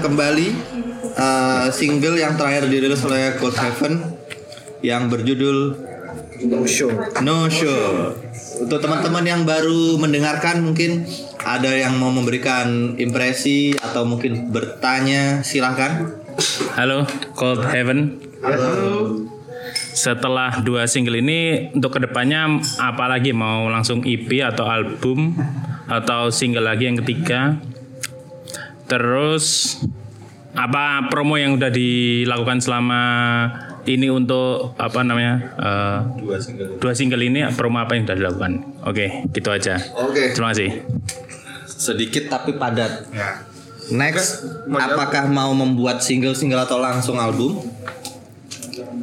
kembali eh, single yang terakhir dirilis oleh Cold Heaven yang berjudul No show. No Show. Untuk teman-teman yang baru mendengarkan mungkin ada yang mau memberikan impresi atau mungkin bertanya silahkan. Halo, Cold Heaven. Setelah dua single ini untuk ke depannya apa lagi mau langsung EP atau album atau single lagi yang ketiga? Terus apa promo yang udah dilakukan selama ini untuk apa namanya eh, Dua single. dua single ini promo apa yang sudah dilakukan? Oke, gitu aja. Oke. Terima kasih. Sedikit tapi padat. Ya. Next, apakah mau membuat single-single atau langsung album?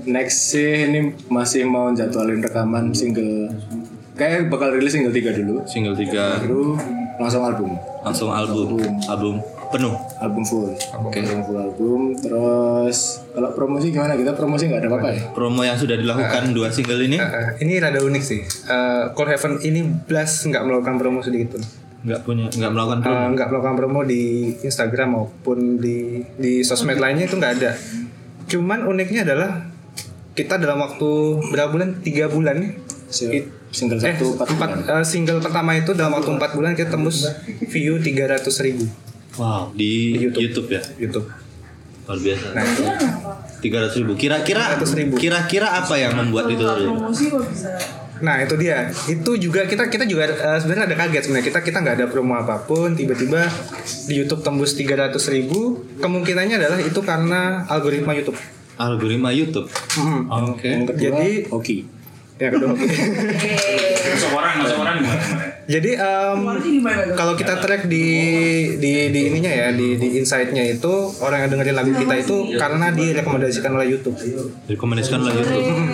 Next sih ini masih mau jadwalin rekaman single kayak bakal rilis single 3 dulu Single 3 baru langsung album langsung album. Album penuh. album full Oke. album full album terus kalau promosi gimana kita promosi nggak ada apa-apa ya Promo yang sudah dilakukan dua single ini Eh, ini rada unik sih. Eh, Cold Heaven ini Blast nggak melakukan promo sedikit pun. nggak punya nggak melakukan promo. Eh, nggak melakukan promo di Instagram maupun di di sosmed lainnya itu nggak ada. Cuman uniknya adalah kita dalam waktu berapa bulan? Tiga bulan ya? It- single eh, satu empat empat, eh, single pertama itu dalam waktu empat bulan kita tembus view 300 ribu Wow di, Di YouTube. YouTube. ya YouTube. luar biasa. Nah, itu. Tiga ratus ribu. Kira-kira 300.000. kira-kira apa yang membuat itu? promosi kok bisa Nah itu dia, itu juga kita kita juga eh, sebenarnya ada kaget sebenarnya kita kita nggak ada promo apa pun, tiba-tiba di YouTube tembus 300 ribu, kemungkinannya adalah itu karena algoritma YouTube. Algoritma YouTube. Mhm. Oke. kedua Jadi oke ya kedua. Masuk orang, masuk orang? Jadi em, kalau kita track di di di ininya ya di di insight-nya itu orang yang dengerin lagu kita itu karena direkomendasikan oleh YouTube. Direkomendasikan oleh YouTube.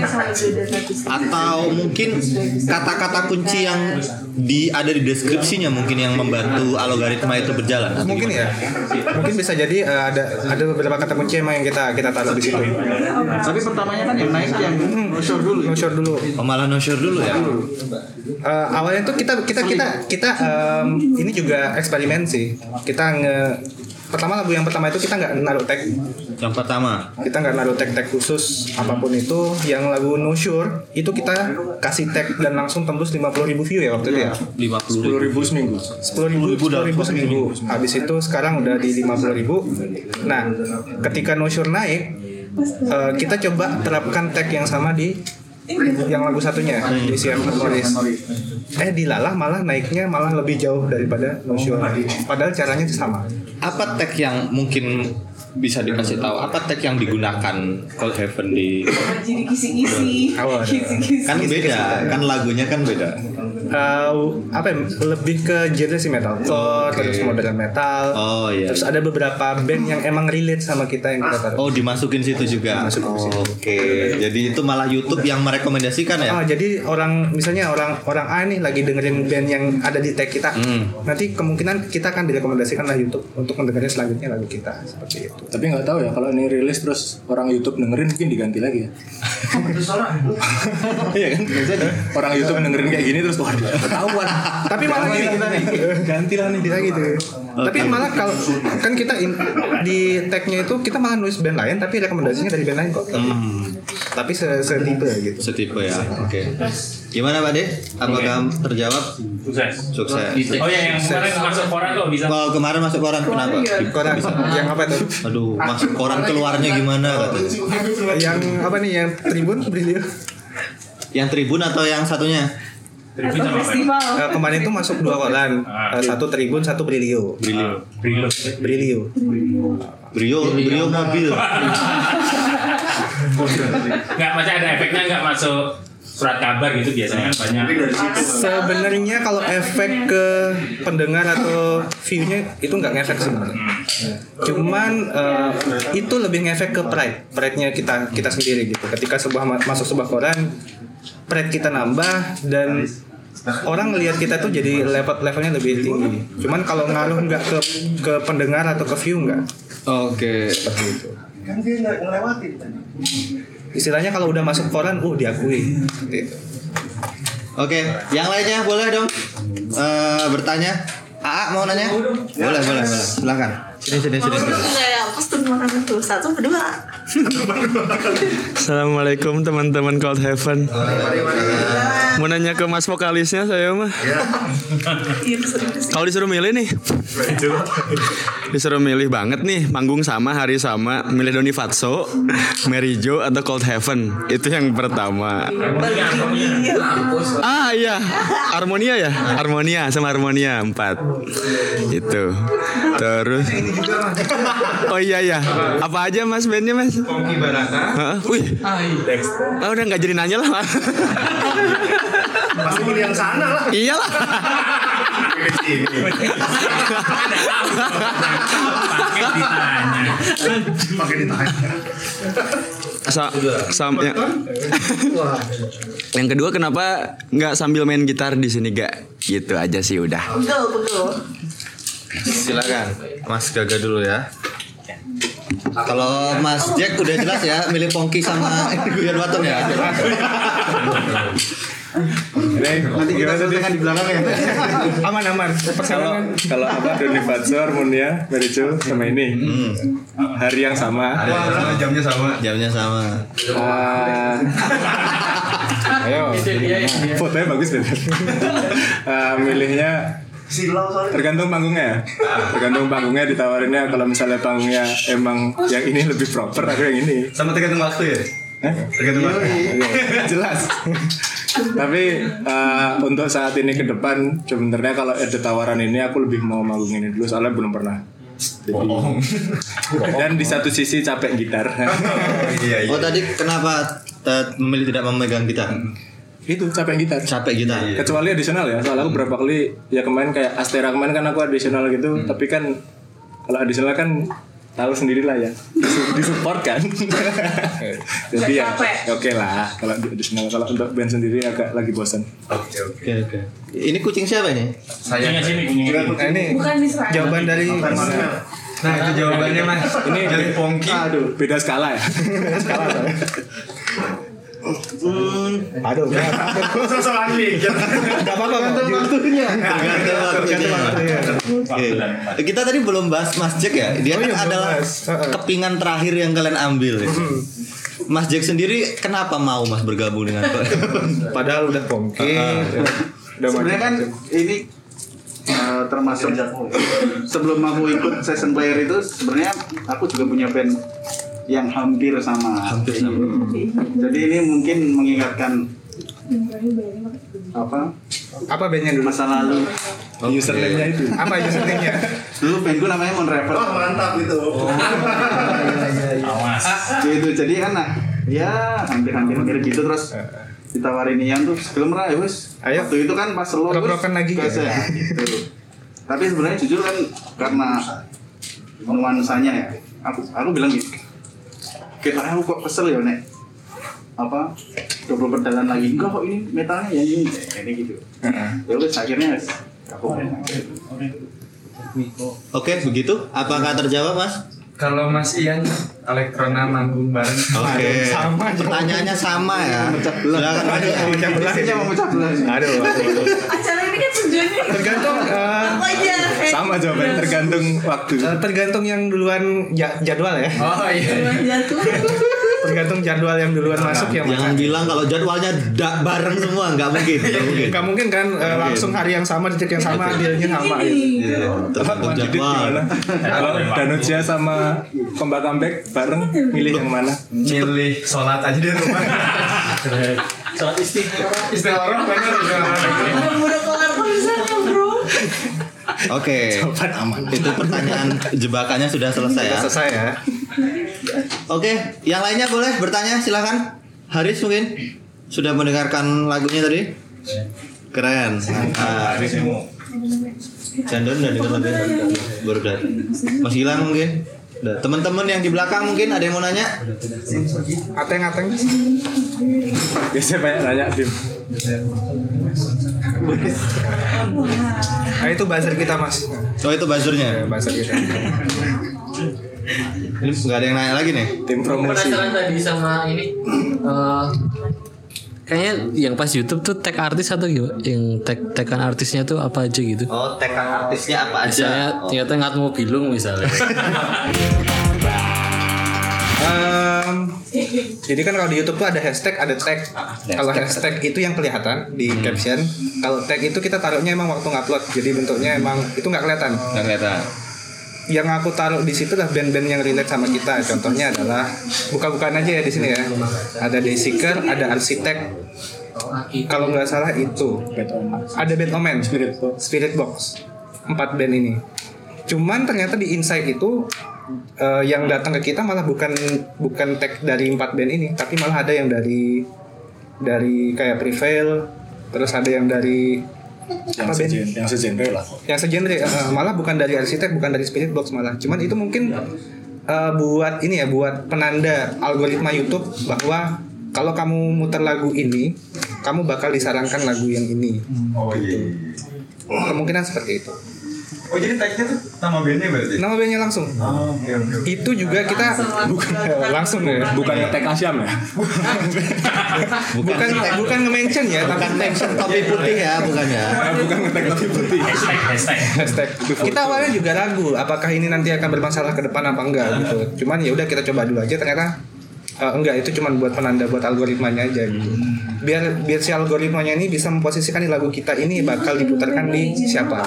Atau mungkin kata-kata kunci yang di ada di deskripsinya mungkin yang membantu algoritma itu berjalan. Mungkin gimana? ya, mungkin bisa jadi eh, ada ada beberapa kata kunci emang yang kita kita taruh di situ. Tapi pertamanya kan yang naik yang no show dulu. No short dulu. Oh, malah no dulu ya. Eh, awalnya tuh kita kita kita kita em, ini juga eksperimen sih. Kita nge pertama lagu yang pertama itu kita nggak naruh tag. Yang pertama. kita nggak naruh tag tag khusus apa pun itu. Yang lagu no sure itu kita kasih tag dan langsung tembus 50.000 ribu view ya waktu itu ya? 50 sepuluh ribu seminggu. 10 ribu, 10 ribu seminggu. habis itu sekarang udah di 50 ribu. Nah ketika no sure naik eh, kita coba terapkan tag yang sama di yang lagu satunya? Di CF Memories. Eh di Lalah malah naiknya malah lebih jauh daripada no sure padahal caranya itu sama. Apa tag yang mungkin bisa dikasih tahu? Apa tag yang digunakan Cold Heaven di jadi kisi-kisi Awal. kisi-kisi kan beda kan lagunya kan beda Eh, apa ya, lebih ke genre sih metalcore terus modern metal oh iya terus ada beberapa band yang emang relate sama kita yang kita taruh oh dimasukin situ juga oke jadi itu malah YouTube yang merekomendasikan ya Oh, jadi orang misalnya orang orang A nih lagi dengerin band yang ada di tag kita. Hmm. Nanti kemungkinan kita akan direkomendasikan lah YouTube untuk mendengarkan selanjutnya lagu kita seperti itu. Tapi nggak tahu ya kalau ini rilis terus orang YouTube dengerin mungkin diganti lagi ya. *laughs* Iya kan? Orang YouTube dengerin kayak gini terus waduh ketahuan. Tapi malah gini. kita nih. Ganti lah nih. Bisa gitu. Tapi malah kalau kan kita di tagnya itu kita malah nulis band lain tapi rekomendasinya dari band lain kok. Hmm, Tapi se setipe gitu. setipe ya oke. Gimana Pak De apakah terjawab? Sukses. sukses. Oh ya yang kemarin masuk koran kok bisa. kalau kemarin masuk koran kenapa? Koran. Yang apa tuh? aduh masuk koran keluarnya gimana katanya. Yang apa nih? Yang Tribun Brilio? yang Tribun atau yang satunya Tribun sama festival Eh, kemarin itu masuk dua koran, Ah. Eh, satu Tribun, satu Brilio. Brilio. Brilio. Brilio. Brio Brio mobil *laughs* Nggak macam ada efeknya nggak masuk surat kabar gitu biasanya kan banyak. Sebenarnya kalau efek ke pendengar atau view-nya itu nggak ngefek sebenarnya. Cuman eh, itu lebih ngefek ke pride, pride-nya kita kita sendiri gitu. Ketika sebuah ma- masuk sebuah koran, pride kita nambah dan orang ngelihat kita tuh jadi level levelnya lebih tinggi. Cuman kalau ngaruh nggak ke ke pendengar atau ke view nggak. oke Kan dia nggak ngelewatin. Istilahnya kalau udah masuk koran, uh diakui. Seperti itu. Oke, yang lainnya boleh dong eh, bertanya. Aa mau nanya? Boleh, boleh, boleh. Silakan. Sini sini sini. Tuh satu berdua. Assalamualaikum teman-teman Cold Heaven. Mau nanya ke mas vokalisnya saya mah. Iya sih. Kalau disuruh milih nih, disuruh milih banget nih, manggung sama hari sama, milih Doni Fatso, Mary Jo atau Cold Heaven. Itu yang pertama. Ah iya, Harmonia ya, Harmonia sama Harmonia empat. Itu. Terus. Oh iya ya, apa aja mas bandnya mas? Pongki Baraka. Heeh. Wih. Oh, udah nggak jadi nanya lah. Pasti pilih yang sana lah. Iyalah. Pakai ditanya. Pakai ditanya. Sa sam- ya. yang kedua kenapa nggak sambil main gitar di sini gak? Gitu aja sih udah. Pegel, pegel. Silakan. Mas Gaga dulu ya. Kalau Mas Jack udah jelas ya milih Pongki sama Guyon Waton ya. Nanti kita selesaikan di belakang ya. aman aman. Kalau kalau apa Doni Fatso, Harmonia, Mary Jo sama ini hari yang sama. jamnya sama. Jamnya sama. Ah, *laughs* ayo, fotonya bagus bener. Ah, milihnya tergantung panggungnya ya. tergantung panggungnya ditawarinnya kalau misalnya panggungnya emang yang ini lebih proper aku yang ini Sama tergantung waktu ya. Eh? Tergantung waktu. jelas tapi eh, untuk saat ini ke depan sebenarnya kalau ada tawaran ini aku lebih mau manggung ini dulu soalnya belum pernah Jadi- dan di satu sisi capek gitar Iya Oh tadi kenapa memilih tidak memegang gitar? Itu capek gitar. Capek gitar. kecuali additional ya. Soalnya aku berapa kali ya kemarin kayak Astera kemarin kan aku additional gitu. Tapi kan kalau additional kan tahu sendiri lah ya. Disu- disupport kan. *laughs* Jadi ya oke lah. Kalau di additional kalau untuk band sendiri agak lagi bosan Oke oke. Oke oke. Ini kucing siapa ini? Kucingnya sini, ini Bukan jawaban dari Nah itu jawabannya mas. Ini dari Pongki. aduh *laughs* beda skala ya Aduh. Sosokan nih. Gak apa-apa. Gantung waktunya. Tergantung waktunya. Oke. Kita tadi belum bahas Mas Jack ya. Dia Oh kan iya, adalah kepingan terakhir yang kalian ambil. ya. Mas Jack sendiri kenapa mau Mas bergabung dengan *laughs* Padahal udah Pongki. Udah Sebenarnya kan ini eh, termasuk sebelum aku ikut session player itu sebenarnya aku juga punya band yang hampir sama. Hampir sama. Jadi ini mungkin mengingatkan apa Apa bandnya dulu? masa lalu. username-nya itu Apa username-nya? Dulu bandku namanya Mon Rever. Oh mantap itu. Awas. gitu jadi kan nah, ya hampir-hampir mirip gitu terus ditawarin Ian tuh film lah ya wes Ayo. waktu itu kan pas lo Rock-rockan lagi gitu. ya gitu. tapi sebenarnya jujur kan karena nuansanya ya aku aku bilang gitu kayak aku kok kesel ya nek apa double perdalan lagi enggak kok ini metalnya ya ini ini gitu ya udah akhirnya aku Oke, begitu? Apakah terjawab, Mas? Kalau Mas Ian elektrona manggung bareng. Oke. sama aja. Pertanyaannya sama ya. Silakan Mas. Pecah belah. Mau pecah belah Aduh. Acara ini kan tujuannya Tergantung eh, apa aja? Sama jawabannya tergantung waktu eh, tergantung yang duluan ja- jadwal ya. Oh iya. Tergantung jadwal yang duluan masuk yang Jangan mana. bilang kalau jadwalnya da- bareng semua, nggak mungkin. Nggak mungkin. Gak mungkin kan eh, langsung hari yang sama detik yang sama dealnya sama gitu. Iya, Tergantung jadwal. Kalau Danuja sama Kombat Comeback bareng milih yang mana? Milih sholat aja di rumah. *laughs* Sholat istighfar. Istilah bener Udah kelar konsernya bro. Oke. Itu pertanyaan jebakannya sudah selesai ya. Selesai ya. Oke, yang lainnya boleh bertanya silakan. Haris mungkin sudah mendengarkan lagunya tadi. Keren. Ah, Chandon udah dengar lagunya baru. Mas Gilang mungkin. Teman-teman yang di belakang mungkin ada yang mau nanya? Ateng-ateng. Biasanya banyak nanya tim. Nah itu buzzer kita mas. Oh itu buzzernya. Buzzer kita. Ini nggak ada yang nanya lagi nih. Tim promosi. Penasaran tadi sama ini eh, kayaknya yang pas YouTube tuh tag artis atau gimana? Yang tag tagan artisnya tuh apa aja gitu? Oh, tekan artisnya apa aja? Misalnya Oh. ternyata ngatmu bilung misalnya. Em, jadi kan kalau di YouTube tuh ada hashtag, ada tag. Kalau hashtag itu yang kelihatan di caption. Kalau tag itu kita taruhnya emang waktu ngupload. Jadi bentuknya emang itu nggak kelihatan. Nggak kelihatan. Yang aku taruh di situ lah band-band yang relate sama kita. Contohnya adalah buka-bukaan aja ya di sini ya. Ada Dayseeker, ada Arsitek. Kalau nggak salah itu. Ada Band Omen, Spirit Box. Spirit Box. Empat band ini. Cuman ternyata di Insight itu eh, yang datang ke kita malah bukan bukan tag dari empat band ini, tapi malah ada yang dari dari kayak Prevail, terus ada yang dari yang sejen yang segenre lah. Yang segenre eh, malah bukan dari arsitek bukan dari spirit box malah. Cuman itu mungkin eh, buat ini ya buat penanda algoritma YouTube bahwa kalau kamu muter lagu ini kamu bakal disarankan lagu yang ini. Oh iya. kemungkinan seperti itu Oh jadi tagnya tuh nama bandnya berarti? nama bandnya langsung Oh, oke. oke. itu juga kita bukan *laughs* langsung ya bukan ngetek Asyam ya *laughs* bukan bukan nge-mention ya tapi Bukan mention topi putih ya, bukan ya. *laughs* bukan ngetek tapi putih hashtag kita awalnya juga ragu apakah ini nanti akan bermasalah ke depan apa enggak gitu cuman ya udah kita coba dulu aja ternyata eh, enggak itu cuma buat penanda buat algoritmanya aja gitu biar biar si algoritmanya ini bisa memposisikan di lagu kita ini bakal diputarkan di siapa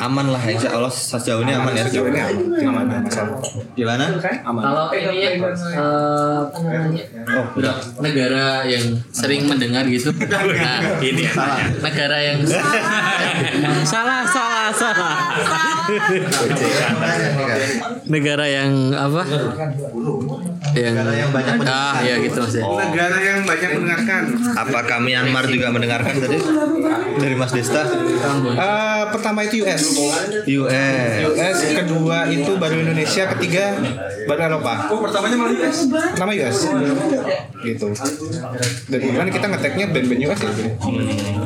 Aman lah, insya Allah sejauh ini aman ya. sejauh ini aman masalah Gimana? Kalau ini apa namanya? Udah, negara yang sering mendengar gitu. *laughs* Nah, Ini ya. negara yang *laughs* salah salah salah. negara yang apa? Yang, yang banyak ah ya gitu maksudnya. negara yang banyak mendengarkan. Apakah Myanmar juga mendengarkan tadi? Dari Mas Desta? Eh, pertama itu US US. US kedua itu baru Indonesia ketiga baru Eropa. Oh pertamanya malah US. nama US gitu. Dan kemudian kita ngeteknya band-band US ya gitu.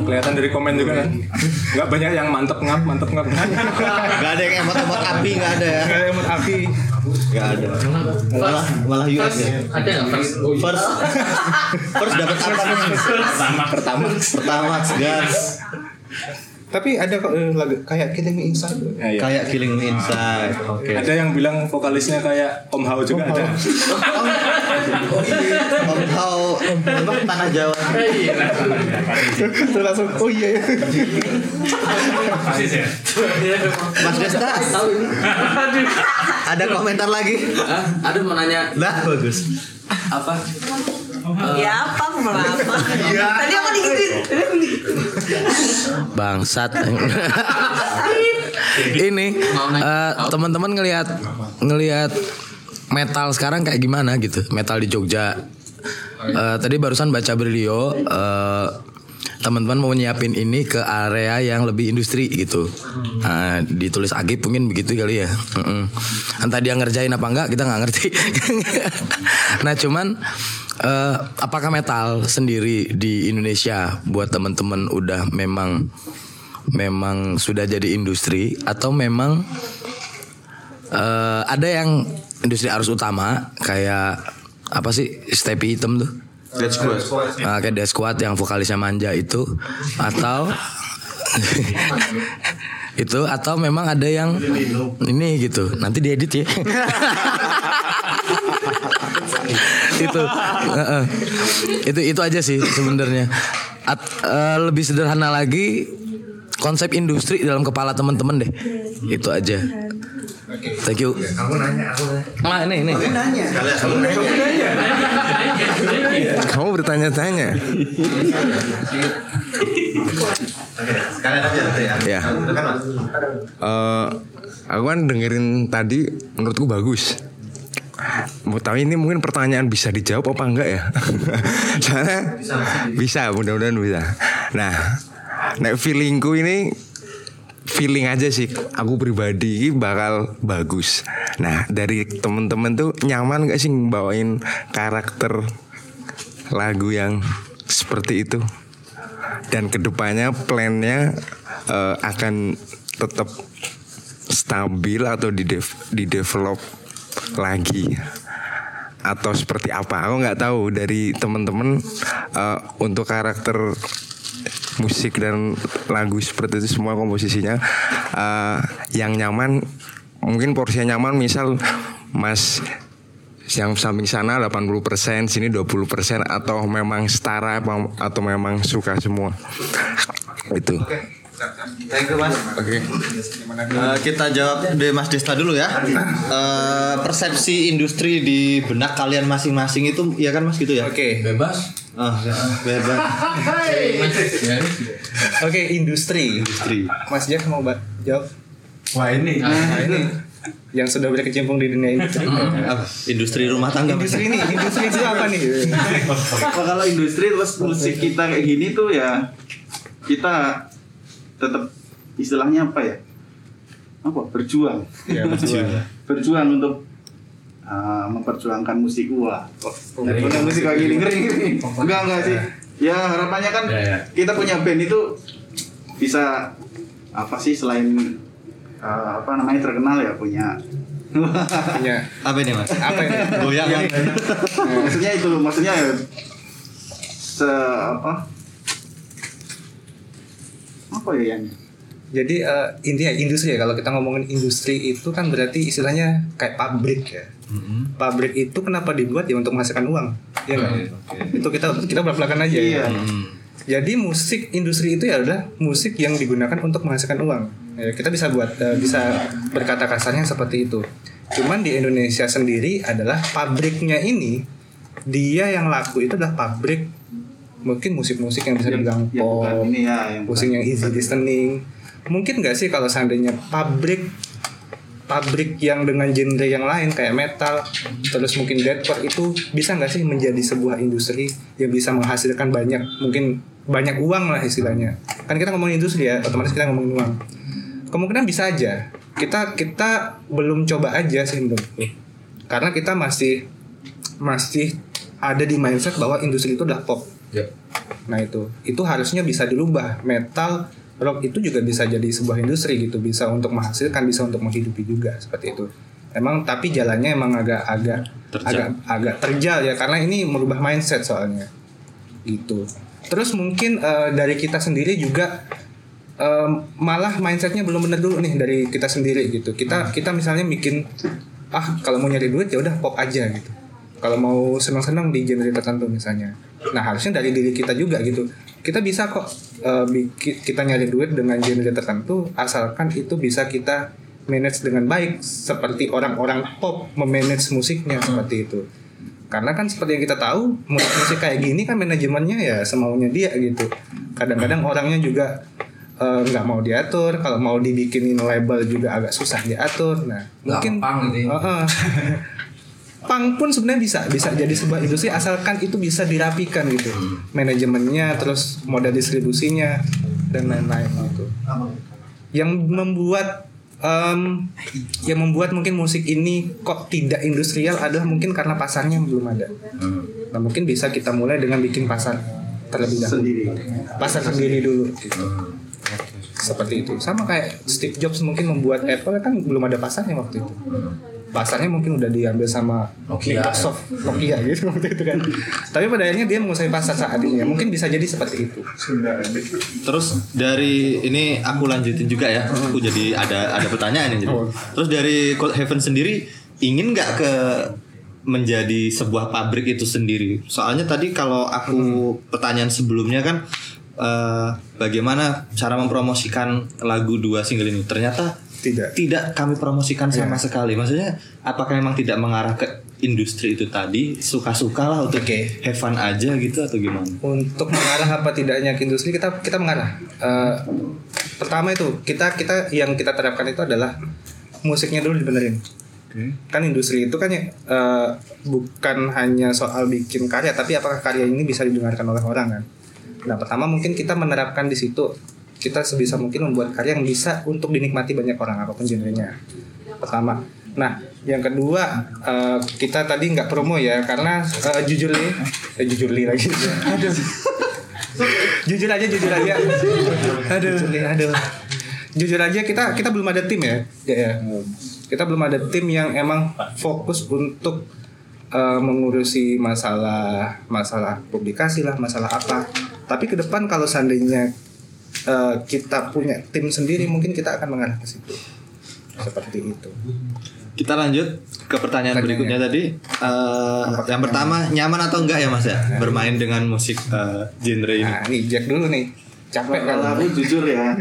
kelihatan dari komen juga kan? Nggak banyak yang mantep ngap mantep ngap Gak ada yang emot-emot api, gak ada ya. Kayak emot api Gak ada. Malah malah US ya. Ada nggak first? First, first dapat apa nih? Pertama. Pertama, pertama gas. Tapi ada kok eh, lagu kayak Killing Me Inside. Ya, ya. Kayak Killing Me Inside. Oke. ada yang bilang vokalisnya kayak Om Hao juga ada Om Hao, apa tanah Jawa. Terus langsung oh iya ya. Mas Desta, ada komentar lagi? Ah, ada mau nanya Lah bagus. apa? Ya apa apa? Tadi aku digituin. Tadi aku digituin. Bangsat. *laughs* Ini eh, teman-teman ngelihat ngelihat metal sekarang kayak gimana gitu. Metal di Jogja. Eh, tadi barusan baca beliau eh, teman-teman mau nyiapin ini ke area yang lebih industri gitu. Nah, ditulis Agib mungkin begitu kali ya. Mm-mm. Entah dia ngerjain apa enggak kita nggak ngerti. *laughs* nah cuman eh, apakah metal sendiri di Indonesia buat teman-teman udah memang memang sudah jadi industri atau memang eh, ada yang industri arus utama kayak apa sih Stepi Hitam tuh? Dead Squad. Nah, kayak Death Squad yang vokalisnya manja itu atau *laughs* itu atau memang ada yang ini gitu. Nanti diedit ya. *laughs* Itu Heeh. itu itu aja sih sebenarnya. At- eh, lebih sederhana lagi konsep industri dalam kepala teman-teman deh. Itu aja. Thank you. Aku nanya, aku nanya. ah ini ini. Kamu bertanya-tanya. *laughs* Sekalian aja nanti ya. Ya. Eh, aku kan dengerin tadi menurutku bagus. Mau tahu ini mungkin pertanyaan bisa dijawab apa enggak ya? *laughs* Soalnya bisa, mudah-mudahan bisa. Nah, nek feelingku ini feeling aja sih aku pribadi ini bakal bagus. Nah, dari temen-temen tuh nyaman gak sih bawain karakter lagu yang seperti itu? Dan ke depannya plannya eh, akan tetap stabil atau di di develop lagi? Atau seperti apa? Aku nggak tahu. Dari teman-teman eh, untuk karakter musik dan lagu seperti itu semua komposisinya eh, yang nyaman mungkin porsinya nyaman. Misal Mas yang samping sana 80% sini 20% atau memang setara atau memang suka semua itu Thank you mas. Oke. Eh, kita jawab dari Mas Desta dulu ya. Eh, persepsi industri di benak kalian masing-masing itu ya kan Mas gitu ya? Oke. Bebas. Ah, bebas. Oke, industri. Industri. Mas Jack mau jawab? Wah ini. Nah, ini yang sudah berkecimpung di dunia industri. Apa? Industri rumah tangga. Industri ini, industri itu apa nih? Wah, kalau industri terus musik kita kayak gini tuh ya kita tetap istilahnya apa ya? Apa? Berjuang. Ya, berjuang. Berjuang untuk uh, memperjuangkan musik gua. Memperjuangkan musik kayak gini ngeri. Enggak enggak sih. Ya harapannya kan kita punya band itu bisa apa sih selain uh, apa namanya terkenal ya punya Punya *laughs* Apa ini Mas? apa ini? Goyang. maksudnya itu maksudnya ya se apa apa ya yang Jadi eh, intinya industri ya kalau kita ngomongin industri itu kan berarti istilahnya kayak pabrik ya. Pabrik itu kenapa dibuat ya untuk menghasilkan uang, ya nggak? Itu kita kita belak belakan aja. Iya. ya. Jadi musik industri itu ya adalah musik yang digunakan untuk menghasilkan uang. Ya, kita bisa buat eh, bisa berkata kasarnya seperti itu. Cuman di Indonesia sendiri adalah pabriknya ini dia yang laku itu adalah pabrik mungkin musik-musik yang bisa dibilang pop, ya yang musik yang easy listening. Mungkin nggak sih kalau seandainya pabrik pabrik yang dengan genre yang lain kayak metal terus mungkin deathcore itu bisa nggak sih menjadi sebuah industri yang bisa menghasilkan banyak mungkin banyak uang lah istilahnya? Kan kita ngomongin industri ya otomatis kita ngomongin uang. Kemungkinan bisa aja. Kita kita belum coba aja sih menurutku karena kita masih masih ada di mindset bahwa industri itu udah pop. Nah itu, itu harusnya bisa dirubah. Metal, rock itu juga bisa jadi sebuah industri gitu, bisa untuk menghasilkan, bisa untuk menghidupi juga seperti itu. Emang tapi jalannya emang agak agak agak agak terjal ya karena ini merubah mindset soalnya. Gitu. Terus mungkin eh, dari kita sendiri juga eh, malah mindsetnya belum benar dulu nih dari kita sendiri gitu. Kita kita misalnya bikin ah kalau mau nyari duit ya udah pop aja gitu. Kalau mau senang-senang di genre tertentu misalnya. Nah harusnya dari diri kita juga gitu. Kita bisa kok bikin- kita nyari duit dengan genre tertentu asalkan itu bisa kita manage dengan baik seperti orang-orang pop memanage musiknya seperti itu. Karena kan seperti yang kita tahu musik-musik kayak gini kan manajemennya ya semaunya dia gitu. Kadang-kadang orangnya juga eh, nggak mau diatur. Kalau mau dibikinin label juga agak susah diatur. Nah mungkin Gampang gitu ya. Heeh. *laughs* Pang pun sebenarnya bisa bisa jadi sebuah industri asalkan itu bisa dirapikan gitu. Manajemennya terus model distribusinya dan lain-lain gitu. Yang membuat em, yang membuat mungkin musik ini kok tidak industrial adalah mungkin karena pasarnya belum ada. Nah mungkin bisa kita mulai dengan bikin pasar terlebih dahulu. Sendiri. Pasar sendiri dulu gitu. Seperti itu. Sama kayak Steve Jobs mungkin membuat Apple kan belum ada pasarnya waktu itu pasarnya mungkin udah diambil sama Nokia. Microsoft Nokia gitu *laughs* waktu itu kan tapi pada akhirnya dia menguasai pasar saat ini ya mungkin bisa jadi seperti itu Terus dari ini aku lanjutin juga ya. Aku jadi ada ada pertanyaan ini. jadi. Oh. Terus dari Cold Heaven sendiri ingin nggak ke menjadi sebuah pabrik itu sendiri? Soalnya tadi kalau aku pertanyaan sebelumnya kan eh, bagaimana cara mempromosikan lagu dua single ini? Ternyata tidak. Tidak kami promosikan sama sekali. Maksudnya apakah memang tidak mengarah ke industri itu tadi? Suka-suka lah untuk Oke. have fun aja gitu atau gimana? untuk mengarah apa tidaknya ke industri kita kita mengarah. Eh, pertama itu kita kita yang kita terapkan itu adalah musiknya dulu dibenerin. Kan industri itu kan ya eh, bukan hanya soal bikin karya tapi apakah karya ini bisa didengarkan oleh orang kan? Nah pertama mungkin kita menerapkan di situ kita sebisa mungkin membuat karya yang bisa untuk dinikmati banyak orang apa pun genrenya. Pertama. Nah yang kedua eh, kita tadi nggak promo ya karena eh, jujur nih eh, jujur li lagi. Aduh. Jujur aja jujur aja. Aduh. Aduh. Jujur aja kita kita belum ada tim ya ya, ya. kita belum ada tim yang emang fokus untuk eh, mengurusi masalah masalah publikasi lah masalah apa. Tapi ke depan kalau seandainya eh, kita punya tim sendiri mungkin kita akan mengarah ke situ seperti itu Kita lanjut ke pertanyaan berikutnya tadi. Eh, yang pertama nyaman atau enggak ya Mas ya *laughs* bermain dengan musik eh, genre ini? nah ini Jack dulu nih capek kan Kalau aku jujur ya,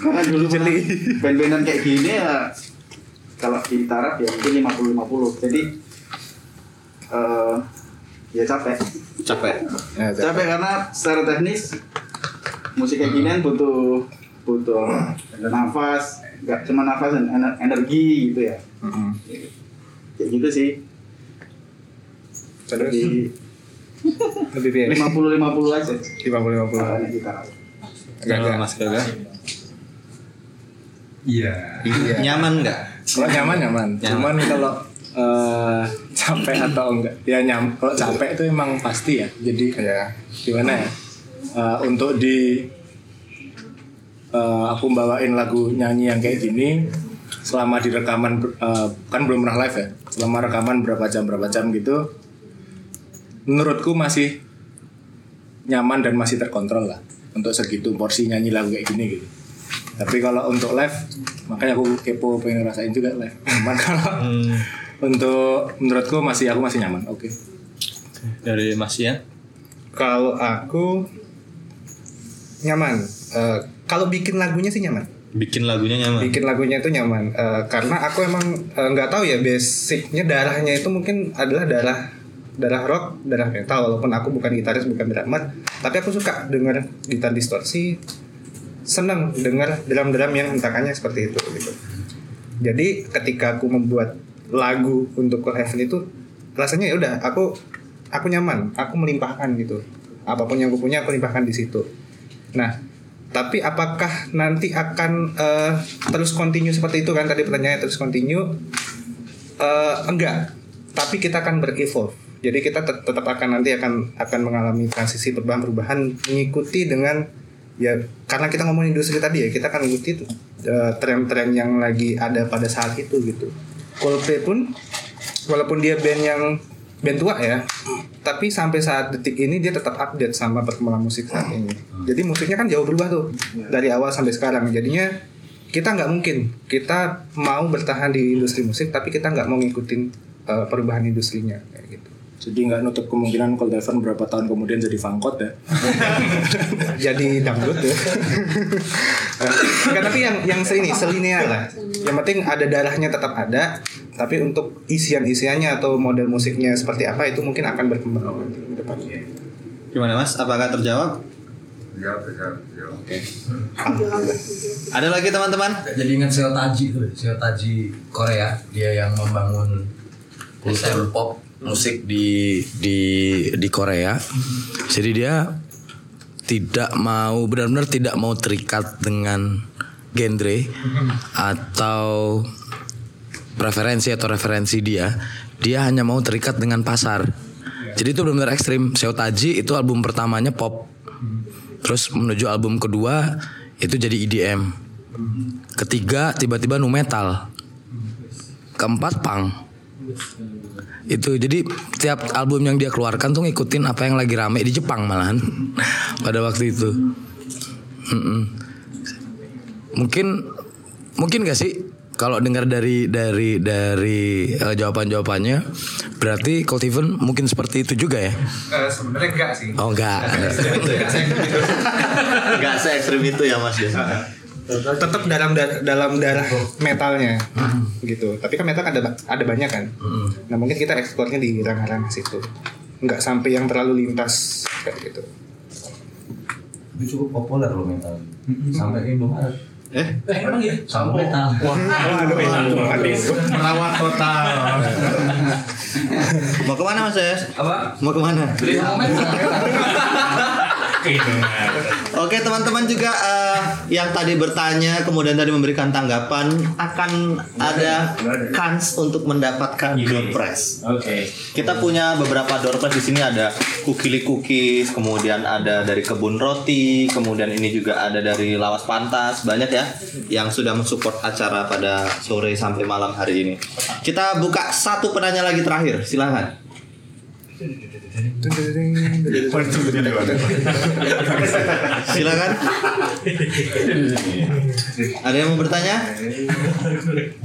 karena dulu pernah *laughs* band-bandan kayak gini ya, kalau di taraf ya mungkin 50-50. Jadi eh ya capek. Capek. Ya, Capek karena secara teknis musik kayak ginian butuh butuh nafas, nggak cuma nafas dan energi gitu ya. Kayak gitu sih. Terus Jadi lebih biaya 50-50 aja. 50 50 Kalau di taraf. Enggak, enggak. Mas Gaga. Iya. Nyaman enggak? Kalau nyaman nyaman. Cuman kalau eh, capek atau enggak? Ya nyam. Kalau capek itu emang pasti ya. Jadi ya gimana ya? Eh, untuk di eh, aku bawain lagu nyanyi yang kayak gini selama di rekaman eh, kan belum pernah live ya. Selama rekaman berapa jam berapa jam gitu. Menurutku masih nyaman dan masih terkontrol lah untuk segitu porsi nyanyi lagu kayak gini gitu. Tapi kalau untuk live, makanya aku kepo pengen ngerasain juga live. *laughs* Cuman kalau untuk menurutku masih aku masih nyaman. Oke. Dari Mas ya? kalau aku nyaman. Eh, kalau bikin lagunya sih nyaman. Bikin lagunya nyaman. bikin lagunya itu nyaman. Eh, karena aku emang eh, nggak tahu ya basicnya darahnya itu mungkin adalah darah darah rock darah metal walaupun aku bukan gitaris bukan drummer. Tapi aku suka dengar gitar distorsi seneng dengar drum-drum yang hentakannya seperti itu gitu. Jadi ketika aku membuat lagu untuk Cold Heaven itu rasanya ya udah aku aku nyaman aku melimpahkan gitu. Apa pun yang aku punya aku limpahkan di situ nah tapi apakah nanti akan eh, terus continue seperti itu kan tadi pertanyaannya terus continue? Eh, enggak. Tapi kita akan berevolve. Jadi kita tet- tetap akan nanti akan akan mengalami transisi perubahan-perubahan mengikuti dengan ya karena kita ngomongin industri tadi ya kita akan mengikuti eh, tren-tren yang lagi ada pada saat itu gitu. Coldplay pun walaupun dia band yang band tua ya tapi sampai saat detik ini dia tetap update sama perkembangan musik saat ini jadi musiknya kan jauh berubah tuh dari awal sampai sekarang. Jadinya kita nggak mungkin. Kita mau bertahan di industri musik tapi kita nggak mau ngikutin uh, perubahan industrinya kayak gitu. Jadi nggak nutup kemungkinan Cold Heaven berapa tahun kemudian jadi fangkot ya. *laughs* jadi dangdut ya. Tapi yang yang ini selinear lah. Yang penting ada darahnya tetap ada tapi untuk isian isiannya atau model musiknya seperti apa itu mungkin akan berkembang. Nanti ke depannya. Gimana Mas? Apakah terjawab? Oke. Ada lagi teman-teman? Jadi ingat Seo Taji tuh, Seo Taji Korea, dia yang membangun kultur pop musik di di di Korea. Jadi dia tidak mau benar-benar tidak mau terikat dengan genre atau preferensi atau referensi dia. Dia hanya mau terikat dengan pasar. Jadi itu benar-benar ekstrim. Seo Taji itu album pertamanya pop. Terus menuju album kedua itu jadi EDM. Ketiga tiba-tiba nu metal. Keempat punk. Itu jadi tiap album yang dia keluarkan tuh ngikutin apa yang lagi rame di Jepang malahan *laughs* pada waktu itu. Mm-mm. Mungkin mungkin gak sih kalau dengar dari dari dari eh, jawaban-jawabannya berarti Cold Even mungkin seperti itu juga ya? Eh, sebenarnya enggak sih. Oh enggak. Gak *laughs* se ekstrim itu ya Mas ya. tetap dalam da- dalam darah metalnya. Gitu. Tapi kan metal kan ada ada banyak kan? Nah mungkin kita ekspornya di ranah-ranah situ. Nggak sampai yang terlalu lintas kayak gitu. Itu cukup populer loh mental. Sampai ke Indomaret. Eh, Eh, emang ya? Sampai metal. Wah, Merawat total. Mau ke mana Mas ya? Apa? Mau ke mana? Beli sama *laughs* Oke teman-teman juga eh, yang tadi bertanya kemudian tadi memberikan tanggapan akan ada kans untuk mendapatkan door prize. Oke. Kita punya beberapa door prize di sini ada kukili cookies, kemudian ada dari kebun roti, kemudian ini juga ada dari lawas pantas, banyak ya yang sudah mensupport acara pada sore sampai malam hari ini. Kita buka satu penanya lagi terakhir, silahkan. Silakan. Ada yang mau bertanya?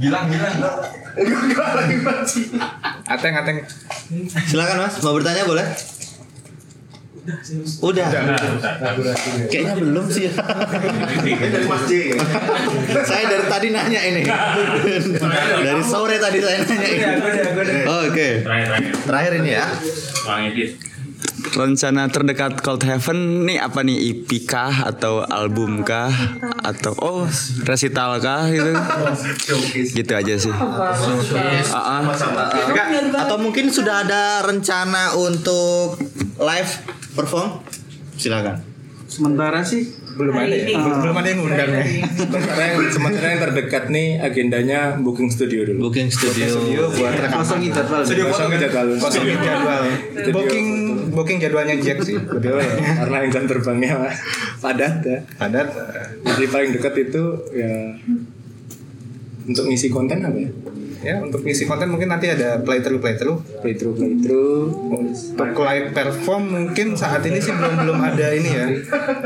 Gilang, gilang. Ateng, ateng. Silakan Mas, mau bertanya boleh? Udah. Kayaknya belum sih. saya dari tadi nanya ini. dari sore tadi saya nanya ini. Oke. Terakhir ini ya. Bang Edit. Rencana terdekat Cold Heaven nih apa nih EP kah atau album kah atau oh resital kah gitu gitu aja sih Ah, ah. Atau mungkin sudah ada rencana untuk live perform? Silakan. Sementara sih belum ada ya? belum ada yang undang ya sementara yang sementara yang terdekat nih agendanya booking studio dulu. Booking studio. studio buat rekaman Kosongin jadwal. Studio Kosongin jadwal. kosongin jadwal booking booking jadwalnya Jack sih ya, karena yang jam terbangnya padat ya. padat Jadi paling dekat itu ya untuk ngisi konten apa ya? ya untuk isi konten mungkin nanti ada playthrough playthrough Playthrough playthrough. untuk live perform mungkin saat ini sih belum belum ada ini ya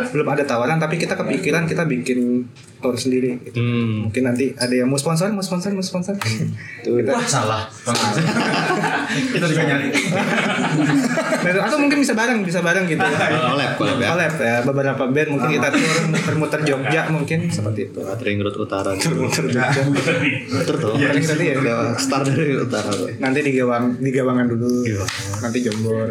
belum ada tawaran tapi kita kepikiran kita bikin tour sendiri gitu. Hmm. mungkin nanti ada yang mau sponsor mau sponsor mau sponsor Tuh, kita- Wah, salah. Kita juga nyari. Nah, atau mungkin bisa bareng bisa bareng gitu Collab, collab ya. collab ya beberapa band mungkin kita tour muter-muter Jogja mungkin seperti itu Ring Road Utara. muter Jogja *laughs* Betul tuh. Paling tadi ya Start dari utara tuh. nanti di Gawang di Gawangan dulu nanti Jombor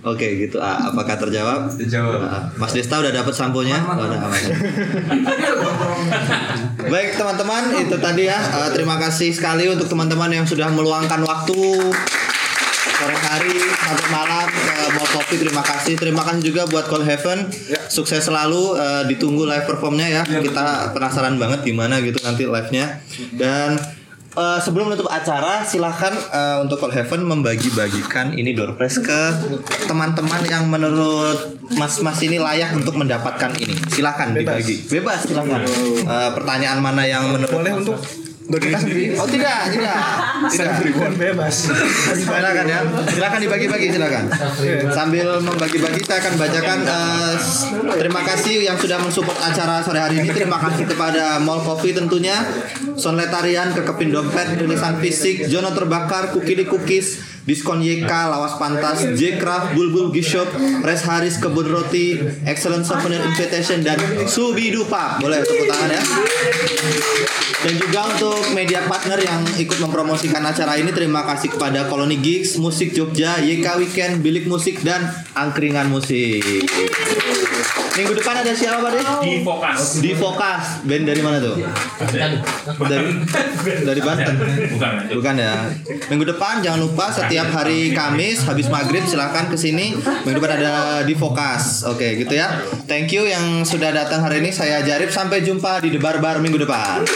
Oke gitu. Ah, apakah terjawab? Terjawab. Ah, Mas Desta udah dapat samponya? Oh, udah aman. *laughs* Baik teman-teman, itu tadi ya. Eh, terima kasih sekali untuk teman-teman yang sudah meluangkan waktu sore hari sampai malam ke Mall Coffee. Terima kasih. Terima kasih juga buat Call Heaven. Sukses selalu. eh, ditunggu live performnya ya. Kita penasaran banget gimana gitu nanti live-nya. Dan eh, sebelum menutup acara, silahkan eh, untuk Call Heaven membagi-bagikan ini door prize ke teman-teman yang menurut mas-mas ini layak untuk mendapatkan ini. Silahkan dibagi. Bebas silahkan. Eh, pertanyaan mana yang menurut boleh untuk kita sendiri Oh tidak, tidak. Tidak. ribuan bebas Silakan ya. Silakan dibagi-bagi silakan. Sambil membagi-bagi saya akan bacakan s- terima kasih yang sudah mensupport acara sore hari ini. Terima kasih kepada Mall Coffee tentunya, Sonletarian, Kekepin Dompet, Tulisan Fisik, Jono Terbakar, Kukili Cookies, Diskon YK, Lawas Pantas, J Craft, Bulbul Gift Shop, Res Haris Kebun Roti, Excellent Souvenir Invitation dan Subidupa. Boleh tepuk tangan ya. Dan juga untuk media partner yang ikut mempromosikan acara ini terima kasih kepada Koloni Gigs, Musik Jogja, YK Weekend, Bilik Musik dan Angkringan Musik. Minggu depan ada siapa Pak? Di Fokas. Di Fokas. Band dari mana tuh? Dari dari Banten. Bukan. Bukan ya. Minggu depan jangan lupa setiap hari Kamis habis maghrib silahkan ke sini. Minggu depan ada di Fokas. Oke, gitu ya. Thank you yang sudah datang hari ini. Saya Jarib. Sampai jumpa di The Barbar minggu depan.